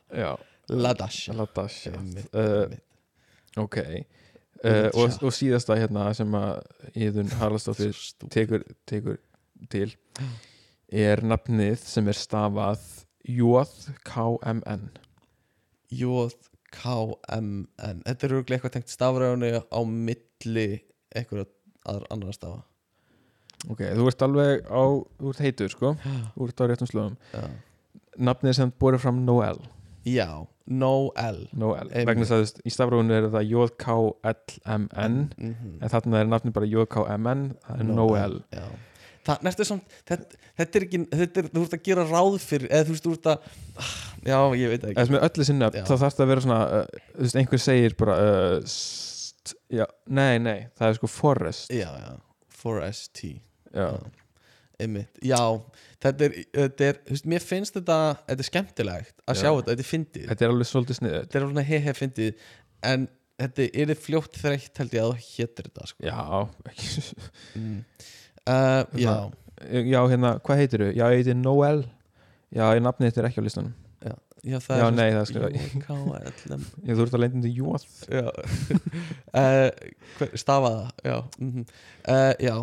S2: Já,
S1: Ladasha Ladasja
S2: Einmitt,
S1: uh,
S2: einmitt.
S1: ok uh, og, og síðasta hérna sem að Íðun Haraldsdóttir tekur, tekur til er nafnið sem er stafað J-K-M-N
S2: J-K-M-N Þetta er örgulega eitthvað tengt stafræðunni á milli eitthvað annar stafa.
S1: Ok, þú ert alveg á þú ert heitur sko, þú ert á réttum slöðum
S2: Já.
S1: nafnið sem borið fram Noel.
S2: Já, Noel
S1: Noel,
S2: Einmitt.
S1: vegna þess að í stafræðunni er það J-K-L-M-N
S2: Mhm.
S1: en þarna er nafnið bara J-K-M-N það er Noel
S2: Já. Það samt þetta, þetta er ekki, þetta er, þú ert að gera ráð fyrir eða þú veist, þú ert að ah, já, ég veit það ekki
S1: sem er öllu sinna,
S2: Já.
S1: þá þarf það að vera svona uh, þú veist, einhver segir bara uh, st, já, nei, nei, það er sko Forrest
S2: Já, já, Forrest T
S1: já,
S2: Einmitt. Já, þetta er, þetta er þú veist, mér finnst þetta, þetta er skemmtilegt að
S1: Já.
S2: sjá þetta, þetta er fyndið.
S1: Þetta er alveg svolítið sniðið
S2: þetta er svona he-he fyndið en þetta er fljótt þreytt held ég að þú hétir þetta sko.
S1: já, ekki.
S2: Mm. uh, Já,
S1: já, hérna, hvað heitir þú? Já, ég heiti Noel. Já, ég nafnið þetta er ekki á listanum.
S2: Já, já það
S1: Já,
S2: er
S1: nei, það
S2: J-K-L-M
S1: Ég þú ert að leita til Jóð
S2: uh, Stafaða Já, mm uh, já.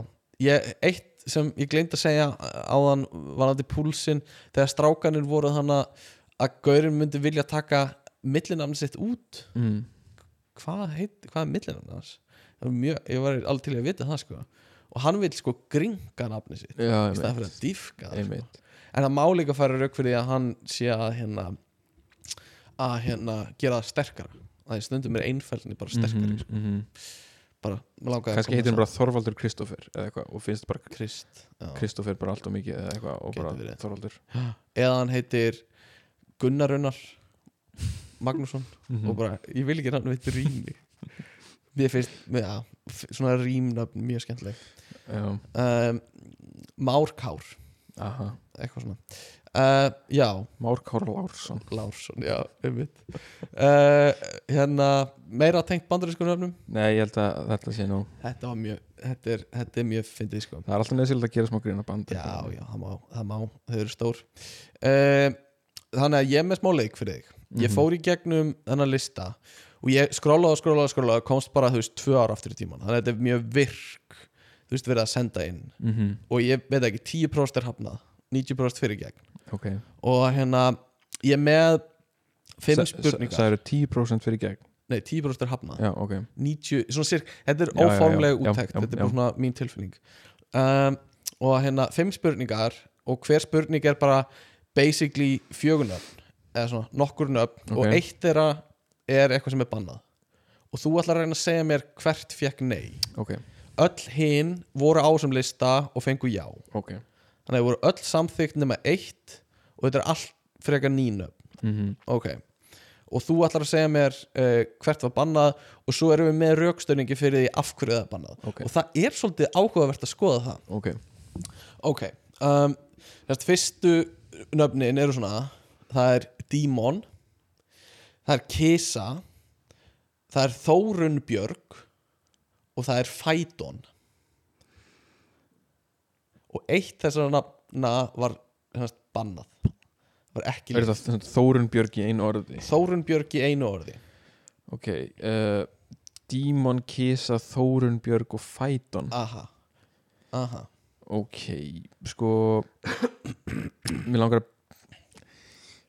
S2: Ég, Eitt sem ég gleymd að segja áðan varandi púlsinn þegar strákanir voru þannig að Gaurin myndi vilja taka millinafni sitt út
S1: mm.
S2: hvað, heit, hvað er? Það var Mjög, ég var alveg til að vita það sko og hann vil sko gringa nafni sitt í staðan fyrir að dýfka það sko. En það má líka fara rauk fyrir að hann sé að hérna að hérna gera það sterkara að því stundum er einfældinni bara sterkari
S1: Mhm, mhm.
S2: Bara, langaði að
S1: Kannski heitir
S2: svo-
S1: bara Þorvaldur eitthvað og finnst bara
S2: Krist já.
S1: Kristoffer bara allt og mikið eða eitthvað og bara
S2: Gæti verið.
S1: Þorvaldur.
S2: Eða hann heitir Gunnar Unnar Magnússon
S1: Mhm.
S2: og bara, ég vil ekki hann veit rými. Mér finnst, já, svona rýmnöfn mjög skemmtileg. Um, Márkár
S1: aha.
S2: Eitthvað svona uh, já,
S1: Már Kára Lársson
S2: Lársson, já, einmitt. Uh, hérna, meira tengt bandarísku nöfnum?
S1: Nei, ég held að þetta sé nú
S2: þetta var mjög, þetta er, þetta er mjög fyndið sko.
S1: Það er alltaf neðsild að gera smá grína band
S2: já, já, það má, það má, þau eru stór. Uh, þannig að ég er með smá leik fyrir þig. Ég
S1: Mhm.
S2: fór í gegnum þennan lista og ég skrólaði og skrólaði og skrólaði komst bara, þú veist, tvö ára aftur í tíman þannig að þetta er mjög virk þú veist, verið að senda inn.
S1: Mhm.
S2: og ég veit ekki, 10% er hafnað 90% fyrir gegn
S1: Ok.
S2: Og hérna, ég er með fimm spurningar
S1: sa- Sagðirðu 10% fyrir gegn?
S2: Nei, 10% er hafnað.
S1: Já, ok.
S2: 90, svona sirk, þetta er
S1: já,
S2: úttækt þetta er bara svona mín tilfinning. Um, og hérna, fimm spurningar og hver spurning er bara basically fjögunöfn eða svona nokkur nöfn og eitt þeirra er eitthvað sem er bannað. Og þú ætlar að reyna að segja mér hvert fekk nei.
S1: Ok,
S2: öll hinn voru á þessum lista og fengu já.
S1: Ok.
S2: Þannig að það voru öll samþykkt nema eitt og þetta er allt frekar nýnöfn
S1: Mhm.
S2: ok. Og þú ætlar að segja mér uh, hvert var bannað og svo erum við með raukstöningi fyrir því af hverju það er bannað.
S1: Ok.
S2: og það er svolítið áhugavert að skoða það.
S1: Ok,
S2: ok um, þess fyrstu nöfnin eru svona það er Dímon það er Kisa það er Þórun Björg og það er Fædon. Og eitt þessara nafna var bannað. Það var ekki
S1: er þetta Þórun Björg í einu orði?
S2: Þórun Björg í einu orði.
S1: Ok, uh, Dímon, Kisa, Þórun Björg og Fæton.
S2: Aha, aha.
S1: Ok, sko Mér langar að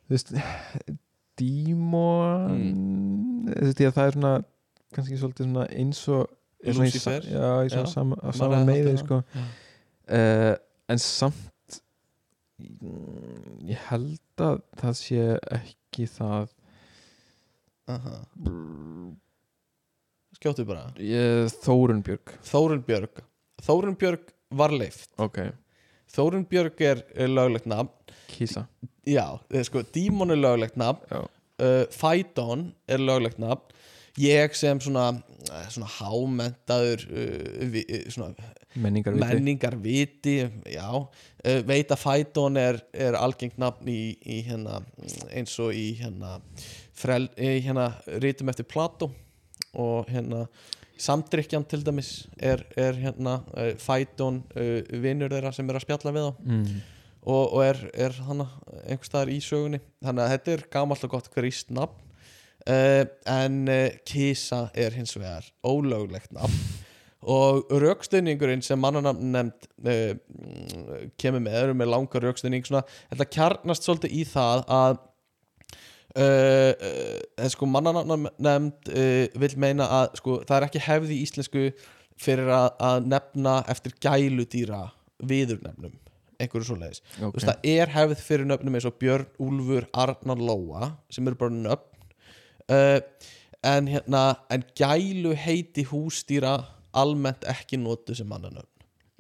S1: Þú veist Dímon
S2: Mm.
S1: Þú veist ég að það er svona kannski svolítið svona eins og er
S2: Lucifer?
S1: Já, í svona sama, sama
S2: haldið
S1: sko. uh, En samt Ég held að það sé ekki það.
S2: Aha. Skjóttu bara.
S1: Þórun Björg
S2: Þórun Björg Þórun Björg var leift
S1: Ok,
S2: Þórun Björg er, löglegt nafn.
S1: Kisa.
S2: Já, eða sko, Dímon er löglegt nafn. Uh, Fædon er löglegt nafn ég sem svona, svona hámentaður uh, vi, eh, svona
S1: menningar
S2: menningarviti já, uh, veit að Fædon er, er algengt nafn í, í hérna, eins og í hérna, frel, hérna rítum eftir Plato og hérna samdrykjan til dæmis er, er hérna uh, uh, vinnur þeirra sem er að spjalla við á.
S1: Mm.
S2: og, og er, er hana einhvers staðar í sögunni. Þannig að þetta er gamalt og gott gríst nafn uh, en uh, Kisa er hins vegar ólöglegt nafn og raukstöðningurinn sem mannanafn nefnd uh, mm, kemur með, eru með langa raukstöðning svona, þetta kjarnast svolítið í það að sko mannanafn nefnd vil meina að sko, það er ekki hefði í íslensku fyrir að, að nefna eftir gæludýra viðurnefnum einhverju svoleiðis
S1: Ok.
S2: Þú veist, það er hefð fyrir nöfnum eins og Björn, Úlfur, Arnar, Lóa sem eru bara nöfn uh, en hérna en gælu heiti hústýra almennt ekki notu sem mannanöfn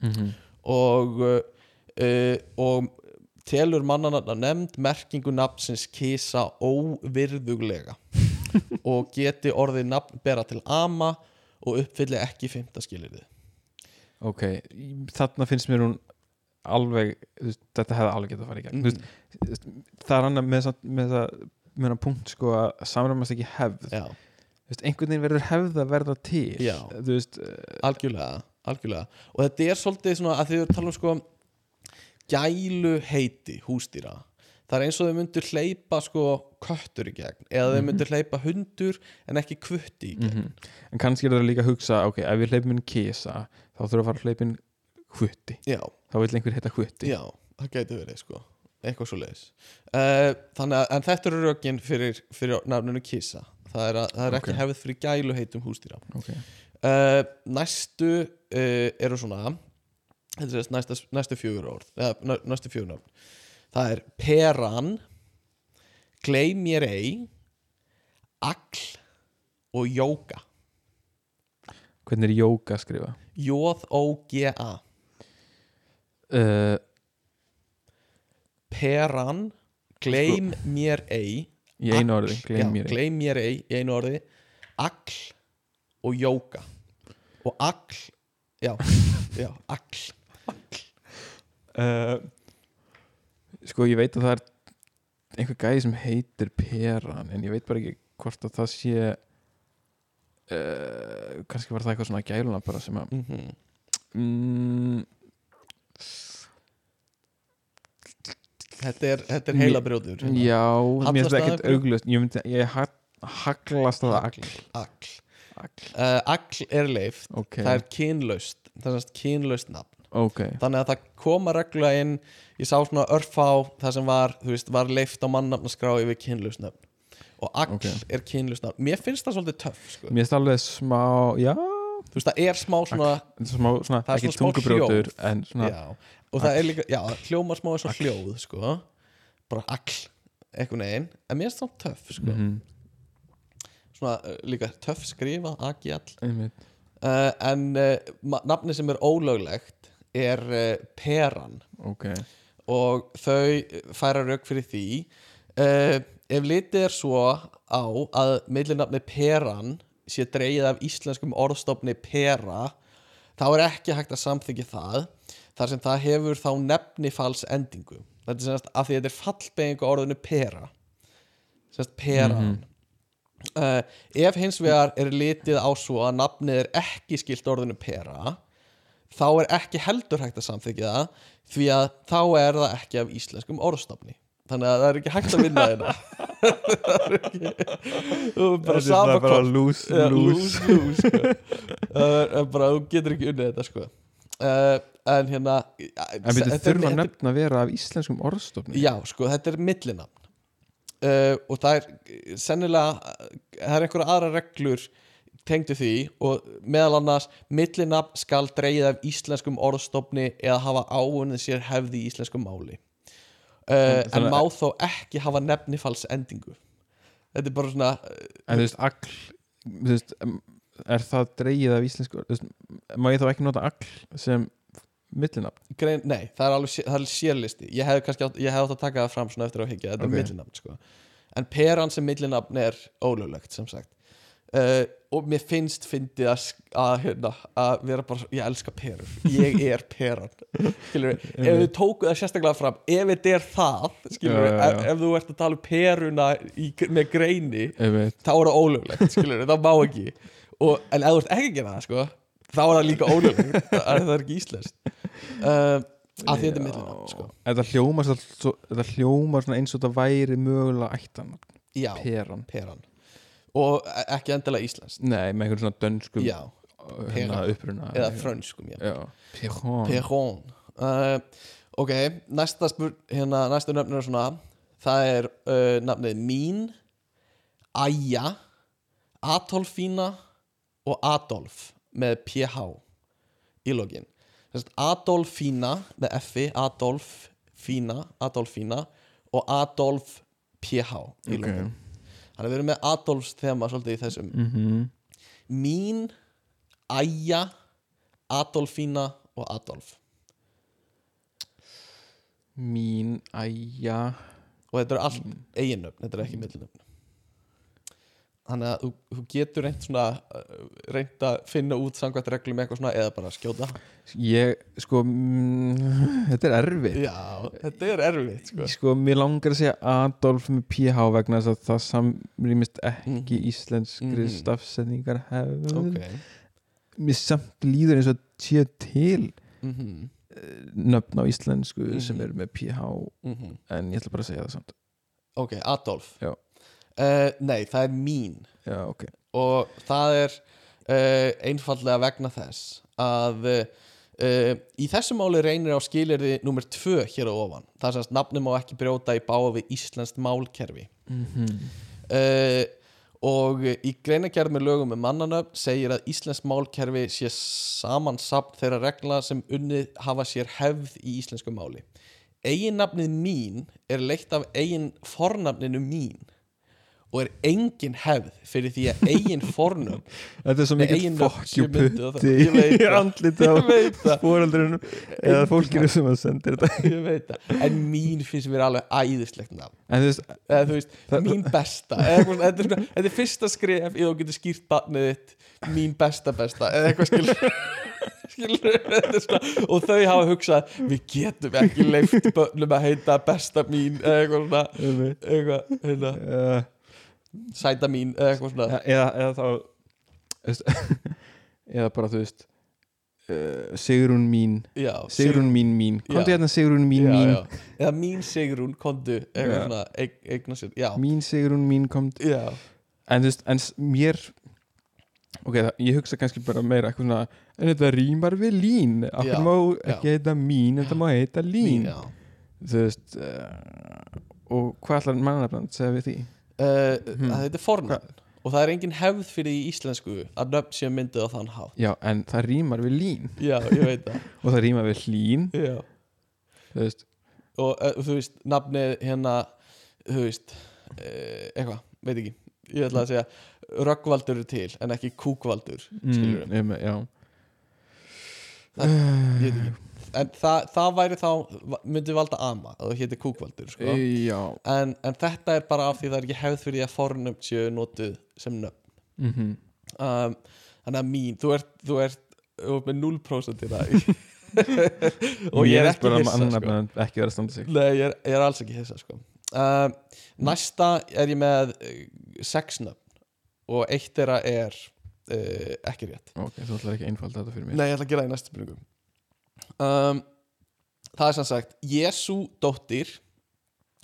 S1: Mhm.
S2: og uh, og telur mannanöfna nefnd merkingu nafnsins kisa óvirðuglega og geti orðið nafn bera til ama og uppfylli ekki fymta skilirði
S1: ok, þarna finnst mér hún alveg, þetta hefði alveg getað að fara í
S2: Mhm.
S1: mm. það er annað með, með það það punkt sko að samræmast ekki hefð
S2: Já.
S1: Þú veist, einhvern veginn verður hefð að verða til
S2: Já.
S1: þú veist, uh,
S2: algjörlega, algjörlega og þetta er svolítið svona að þið tala um sko gælu heiti hústýra það er eins og þau myndur hleypa sko köttur í gegn eða þau
S1: Mhm.
S2: myndur hleypa hundur en ekki kvutti í gegn
S1: mhm. en kannski er það líka að hugsa ok, ef við hleypum inn kisa þá þurfum að fara að hleypin hvutti
S2: Já.
S1: þá vil einhver heita hvutti
S2: já, það gæti verið sko eitthvað svo leiðis uh, þannig að, en þetta eru rökin fyrir, fyrir nafninu kisa. Það er, að, það er ekki
S1: Ok.
S2: hefð fyrir gælu heitum hústýra
S1: Ok.
S2: uh, næstu uh, eru svona næsta, næstu fjögur orð eða næ- næstu fjögur nöfn. Það er peran gleym mér ei agl og jóka
S1: hvernig er jóka að skrifa?
S2: J-O-G-A peran gleym mér ei
S1: Í einu
S2: Agl,
S1: orði, gleym mér ei.
S2: gleym mér ei í einu orði agl og jóka og agl já, já, agl
S1: uh, sko ég veit að það er einhver gæði sem heitir Peran en ég veit bara ekki hvort að það sé uh, kannski var það eitthvað svona gæluna bara sem að
S2: Mhm.
S1: mm,
S2: þetta er, þetta er heila brjóður
S1: já, mér finnst það ekkert auglust ég myndi, ég ha- haglast að það agl.
S2: Agl. Uh, agl er leift
S1: Ok.
S2: það er kynlaust það er semst kynlaust nafn.
S1: Ok.
S2: þannig að það koma reglulega inn ég sá svona örfá það sem var þú veist, var leift á mannafnaskrá yfir kynlaust nafn. Og agl
S1: Ok.
S2: er kynlaust nafn. Mér finnst það svolítið töff sko.
S1: mér finnst alveg smá, já.
S2: Þú veist, það er smá svona
S1: smá, svona,
S2: það er svona smá hljóð. Og það er líka, já, hljómar smá eins og hljóð sko, bara agl eitthvað neginn, en mér finnst það töff sko.
S1: Mhm.
S2: svona uh, líka töff skrifa, agjall uh, en uh, nafni sem er ólöglegt er peran.
S1: Ok.
S2: Og þau færa rauk fyrir því ef litið er svo á að millinafni peran sé dreigið af íslenskum orðstofni pera þá er ekki hægt að samþykja það þar sem það hefur þá nefnifals endingu þetta er semast að því þetta er fallbeigingu orðinu pera semast peran.
S1: Mhm.
S2: uh, ef hins vegar er litið á svo að nafnið er ekki skilt orðinu pera þá er ekki heldur hægt að samþykja það því að þá er það ekki af íslenskum orðstofni. Þannig að það er ekki hægt að vinna þetta það er ekki er bara sko. það er bara, þú getur ekki unnið þetta sko uh, en hérna
S1: en byrju þurfa nefn að vera af íslenskum orðstofni.
S2: Já, sko, þetta er millinafn. Uh, og það er eh, sennilega, það er einhverja aðra reglur tengdu því og meðal annars millinafn skal dreigið af íslenskum orðstofni eða hafa áunnið sér hefði í íslenskum máli. Uh, en
S1: að-
S2: má þó ekki hafa nefnifals endingu þetta er bara svona
S1: en þú veist, agl þú veist, er það dreigið af íslensku þú má ég þá ekki nota agl sem millinafn?
S2: Grein, nei, það er alveg það er sérlisti. Ég hefði kannski átt, ég hefði átt að taka það fram svona eftir að higgja, þetta
S1: Ok.
S2: er millinafn sko. en peran sem millinafn er ólöglegt sem sagt. Uh, og mér finnst fyndið að, að, hérna, að vera bara, ég elska perur. Ég er peran. Skilur ef þið tóku það sérstaklega fram ef þetta er það, skilur
S1: Já, já,
S2: ef,
S1: já.
S2: ef þú ert að tala um peruna í, með greini, þá er það ólöglegt skilur, það má ekki og, en ef þú ert ekki að gera það sko, þá er það líka ólöglegt það er ekki íslenskt. Uh, að því þetta er millinafn sko.
S1: þetta hljómar, svo, þetta hljómar eins og þetta væri mögulega ættan
S2: Já,
S1: peran.
S2: peran. Og e- ekki endilega íslensk
S1: Nei, með einhvern svona dönskum
S2: Já,
S1: hérna, uppruna
S2: eða frönskum
S1: Perron
S2: uh, Ok, næsta spur hérna, næsta nöfnur er svona. Það er uh, nafnið Mín Aja Adolfína og Adolf með PH í login Adolfína með F Adolfína Adolfína og Adolf PH í login Þannig að við erum með Adolfs þema svolítið í þessum.
S1: Mhm.
S2: Mín Aja Adolfína og Adolf.
S1: Mín, æja
S2: og þetta eru allt eiginnöfn, þetta eru ekki millinöfn þannig að þú, getur reynt svona uh, reynt að finna út samkvæmt reglum eitthvað svona eða bara skjóta
S1: Ég, sko mm, Þetta er erfitt
S2: já, þetta er erfitt sko.
S1: Sko, mér langar að segja Adolf með PH vegna þess að það samrýmist ekki
S2: Mhm.
S1: íslenskri
S2: Mhm.
S1: stafsetningar hefð
S2: ok
S1: Mér samt líður eins og sé til
S2: mm
S1: nöfn á íslensku
S2: Mhm.
S1: sem eru með PH
S2: -hmm.
S1: en ég ætla bara að segja það samt
S2: ok, Adolf
S1: Já.
S2: Uh, nei, það er mín.
S1: Já, ok.
S2: Og það er uh, einfallega vegna þess að uh, í þessu máli reynir á skilirði nummer tvö hér á ofan. Það er semst nafnum má ekki brjóta í báa við íslenskt málkerfi.
S1: Mhm.
S2: uh, og í greinagerð með lögum með mannanöfn segir að íslensk málkerfi sé samansapn þeirra regla sem unnið hafa sér hefð í íslensku máli. Eiginnafnið mín er leitt af eigin fornafninu mín og er engin hefð fyrir því að eigin fornöfn
S1: Þetta er svo mikið
S2: eiginnöfn
S1: fokkjú
S2: séu mynduð á það.
S1: putti.
S2: Ég veit
S1: í
S2: það.
S1: andliti á fóraldurinn eða fólkinu sem að sendir þetta.
S2: En mín finnst mér alveg æðislegt nafn. Eða þú veist, mín besta. Þetta, er, fyrsta skref í þú getur skýrt barnið þitt mín besta besta eða eitthvað skilur og þau hafa hugsað við getum ekki leift börnum að heita besta mín eða eitthvað sæta mín eða eitthvað svona.
S1: Eða, eða þá eða bara þú veist uh, Sigrún mín
S2: já,
S1: Sigrún mín mín.
S2: Já.
S1: hérna Sigrún mín
S2: já,
S1: mín.
S2: já. eða mín eitthvað
S1: Já.
S2: svona eig, eigna sér já,
S1: Mín Sigrún mín
S2: já,
S1: En þú veist, en mér Ok, það, ég hugsa kannski bara meira eitthvað svona En þetta rýmar við lín. Akkur má ekki heita mín Þetta má heita lín.
S2: mín
S1: Þú veist uh, Og hvað ætlar mannafnand segja við því?
S2: Uh,
S1: Hmm.
S2: að þetta er fornafn. Og það er engin hefð fyrir í íslensku að nöfn sé myndið á þann hátt.
S1: Já, en það rýmar við lín.
S2: Já, ég veit það.
S1: Og það rýmar við hlín.
S2: Já.
S1: Þú veist.
S2: Og uh, þú veist, nafnið hérna þú veist, uh, eitthvað veit ekki, ég ætla að segja Röggvaldur er til, en ekki Kúkvaldur
S1: mm, um, Já.
S2: Það- ég veit ekki en það, það væri þá, myndi valda ama að þú héti Kúkvaldur sko.
S1: Já.
S2: En, en þetta er bara af því það er ekki hefð fyrir því að fornöfn séu notuð sem nöfn.
S1: Mm
S2: um, þannig að mín, þú ert þú ert, þú ert með 0% í það og ég er ekki
S1: bara
S2: hissa sko.
S1: mannafnand ekki vera að standa sig.
S2: Nei, ég er, ég er alls ekki hissa sko. uh, Næsta er ég með uh, sex nöfn. Og eitt þeirra er uh, ekki rétt.
S1: Ok, þú ætlar ekki að einfalda þetta fyrir mér.
S2: Nei, ég ætla að gera það í næstu spurningu um, Það er sem sagt Jésu dóttir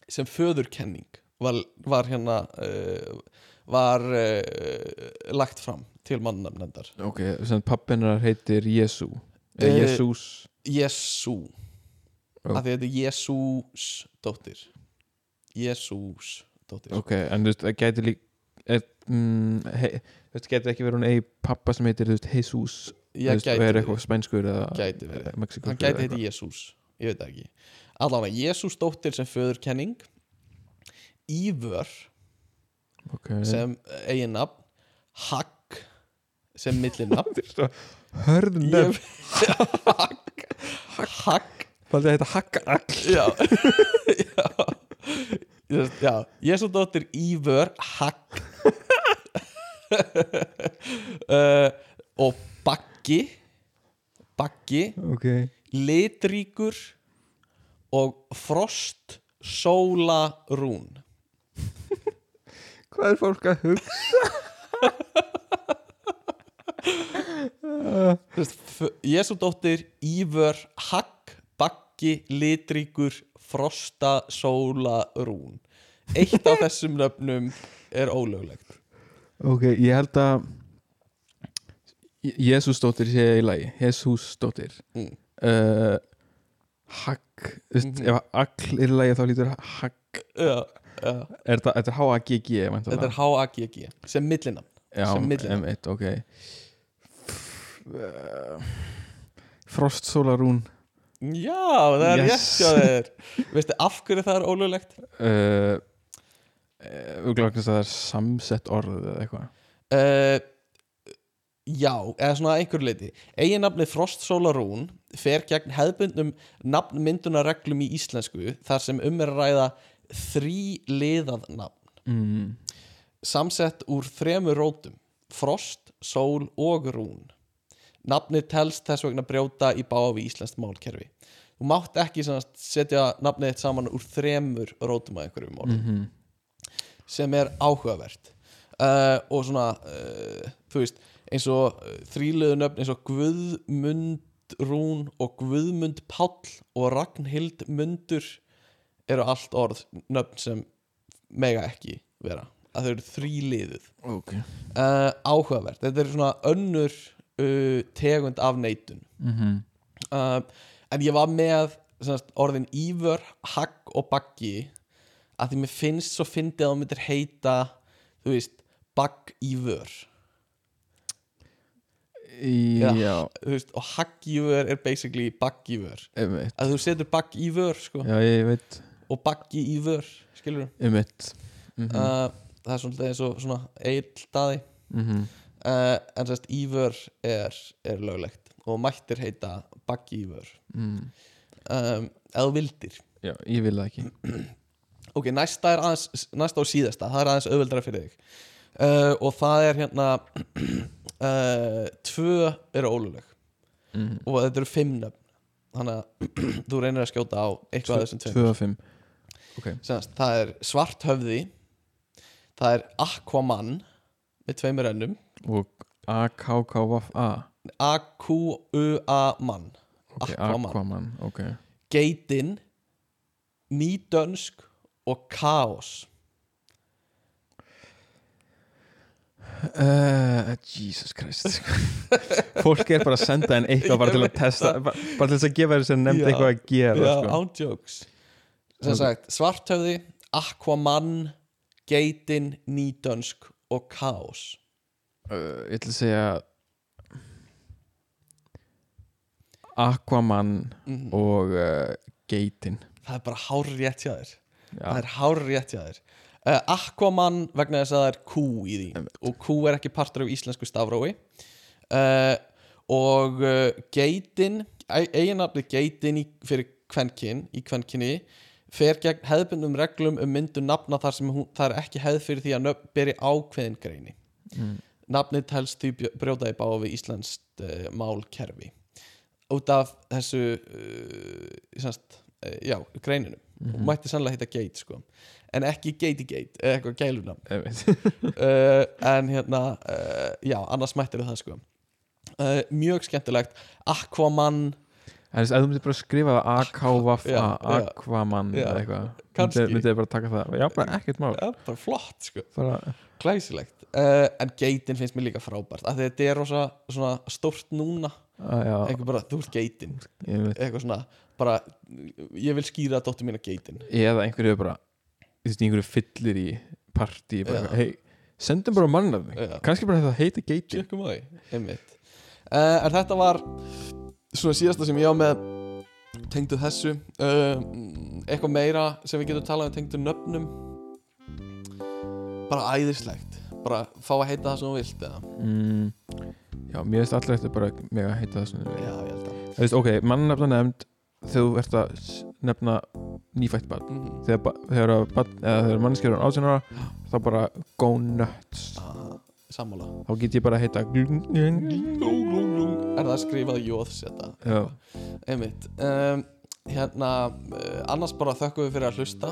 S2: sem föðurkenning var, var hérna uh, var uh, lagt fram til mannamnendar
S1: Ok, sem pappinnar heitir Jésu
S2: Eh,
S1: Eða Jésús
S2: Jésu af því þetta er Jésús dóttir. Jésús dóttir.
S1: Ok, en þú veist, það gæti lík er, mm, gæti ekki verið hún eigi pappa sem heitir, Jesús
S2: Já,
S1: veist,
S2: gæti
S1: er
S2: verið.
S1: eitthvað spænskur eða
S2: Gæti verið. hann gæti heiti Jésús ég veit það ekki. Allavega Jésús dóttir sem föðurkenning Ívör
S1: eitthvað. Ok.
S2: sem eiginnafn Hagg sem millinafn.
S1: Hörðnöfn
S2: Hagg Hagg
S1: Faldið að heita Haggall
S2: já. Já. Já, Jésús dóttir Ívör Hagg uh, og Baggi. Baggi.
S1: Ok.
S2: Litríkur. Og frost sólarún.
S1: Hvað er fólk að hugsa?
S2: Jésu dóttir Ívör Hagg Baggi litríkur frosta sólarún. Eitt af þessum nöfnum er ólöglegt.
S1: Ok, ég held að Jésúsdóttir sé í lagi Jésúsdóttir
S2: Mm.
S1: uh, Hagg veist,
S2: Mhm.
S1: ef all er í lagi þá lítur Hagg
S2: Já, já.
S1: Er þetta, þetta er H-A-G-G
S2: Þetta er H-A-G-G sem millinam
S1: Já,
S2: sem millinafn.
S1: M1, ok uh, Frostsólarún
S2: Já, það er
S1: Yes.
S2: rétt Veistu af hverju það er ólöglegt?
S1: uh, Uglagast að það er samsett orð eða eitthvað
S2: Uh, já, eða svona að einhverju leiti Eiginnafnið Frost Solarún fer gegn hefðbundnum nafnmyndunarreglum í íslensku þar sem um er að ræða þrýliðað nafn.
S1: Mm.
S2: samsett úr þremur rótum Frost, Sól og Rún Nafnið telst þess vegna brjóta í við íslenskt málkerfi. Þú mátt ekki setja nafnið þitt saman úr þremur rótum að einhverju máli.
S1: Mhm.
S2: sem er áhugavert. Uh, og svona uh, þú veist, eins og uh, þríliðu nöfn eins og Guðmund Rún og Guðmund Páll og Ragnhild Mundur eru allt orð nöfn sem mega ekki vera. Að þau eru þríliðuð.
S1: Ok.
S2: Uh, áhugavert, þetta er svona önnur uh, tegund af neitun.
S1: Mhm.
S2: uh, en ég var með sagt, orðin Ívar, Hagg og Baggi. Að því mér finnst svo fyndið að það myndir heita þú veist, Bagg Ívar
S1: Já,
S2: þú veist, og Hagg Ívar er basically Bagg Ívar
S1: einmitt.
S2: Að þú setur Bagg Ívar sko,
S1: Já, ég veit.
S2: Og Baggi Ívar skilur
S1: Einmitt. Mm
S2: uh, það er svona eins og svona eill daði
S1: -hmm.
S2: uh, en sérst Ívar er, er löglegt. Og mættir heita Baggi Ívar
S1: mm.
S2: um, eða þú vildir.
S1: Já, ég vil það ekki.
S2: Ok, næsta er aðeins næsta og síðasta, það er aðeins auðveldara fyrir þig. Uh, og það er hérna uh, tvö eru óluleg
S1: mm.
S2: og þetta eru fimm nöfn. Þannig að þú reynir að skjóta á eitthvað af þessum tveim
S1: 2 og 5 Ok.
S2: Sennast, það er svarthöfði það er Aquaman með tveimur ennum.
S1: Og A-K-K-V-A
S2: A-Q-U-A-Man
S1: Ok,
S2: Aquaman.
S1: Aquaman Ok.
S2: Geitin Nýdönsk og Kaos
S1: uh, Jesus Christ. Fólk er bara að senda henn eitthvað bara til að testa bara, bara til þess að gefa þess að nefnd eitthvað að gera sko.
S2: sagt, svarthöfði Aquaman Geitin, Nýdönsk og Kaos.
S1: Uh, Ég ætla að segja Aquaman
S2: Mhm.
S1: og uh, Geitin.
S2: Það er bara hár rétt hjá þér.
S1: Já.
S2: það er hár rétt hjá þér uh, Aquaman vegna þess að það er kú í því. Og kú er ekki partur af íslensku stafrói uh, og uh, geitin eiginafni geitin í, fyrir kvenkin í kvenkinni fer gegn hefðbundum reglum um myndu nafna þar sem hún, það er ekki hefð fyrir því að nöfn beri ákveðin greini.
S1: Mm.
S2: nafnið telst því bjó- brjóta í báða við íslenskt málkerfi. Út af þessu uh, semst, uh, já, greininu
S1: Mhm.
S2: og mætti sannlega heita Gate sko en ekki Gatey Gate eða eitthvað gælunam uh, en hérna uh, já, annars mættir það sko. Uh, mjög skemmtilegt. Aquaman.
S1: Þess að þú myndir bara skrifa það A-K-V-A
S2: Já, já.
S1: Aquaman
S2: Já,
S1: eða eitthvað.
S2: kannski.
S1: Myndið myndið bara taka það. Já, bara ekkert mál.
S2: ja, bara flott sko.
S1: Bara,
S2: glæsilegt. Uh, en Gatein finnst mér líka frábært af því þetta er rosa svona stórt núna.
S1: Að, Já,
S2: eitthvað bara, þú ert
S1: veit
S2: eitthvað svona, bara ég vil skýra dóttur mína Gatein
S1: Eða einhverju bara Þú veist, einhverju fyllir í partí bara. Hei, sendum bara mannafni
S2: Já.
S1: Kannski bara þetta heiti Geitin.
S2: Tjökkum á því, einmitt. Uh, en þetta var svona síðasta sem ég á með tengdu þessu. Uh, eitthvað meira sem við getum talað um tengdu nöfnum? Bara æðislegt. Bara fá að heita það sem þú vilt
S1: mm, Já, mér veist allir eftir bara mig að heita það svona
S2: já, ég held að.
S1: Þú veist, ok, mannafna nefnd þegar þú ert að nefna nýfætt barn
S2: mm
S1: þegar, ba- þegar, eða þegar mannskjörun átjónara þá bara go nuts
S2: sammála
S1: þá get ég bara að heita
S2: glung, glung, glung, er það skrifað jóð seta
S1: Já.
S2: einmitt um, hérna, uh, annars bara þökkum við fyrir að hlusta.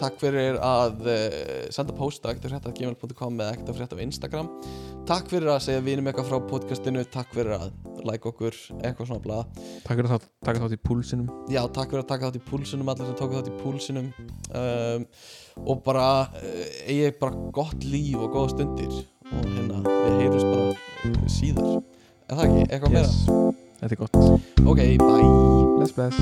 S2: Takk fyrir að uh, senda posta ekkert frétta gmail.com eða ekkert frétta á Instagram. Takk fyrir að segja vinum eitthvað frá podcastinu. Takk fyrir að like okkur eitthvað svona blað.
S1: Takk fyrir að taka þátt í púlsinum.
S2: Já, takk fyrir að taka þátt í púlsinum allir sem tóku þátt í púlsinum. Um, og bara uh, eigi bara gott líf og góða stundir. Og hérna við heyrjumst bara uh, síðar. Er það ekki, eitthvað
S1: Yes.
S2: meira
S1: Þetta er gott.
S2: Ok, bye.
S1: Bless bless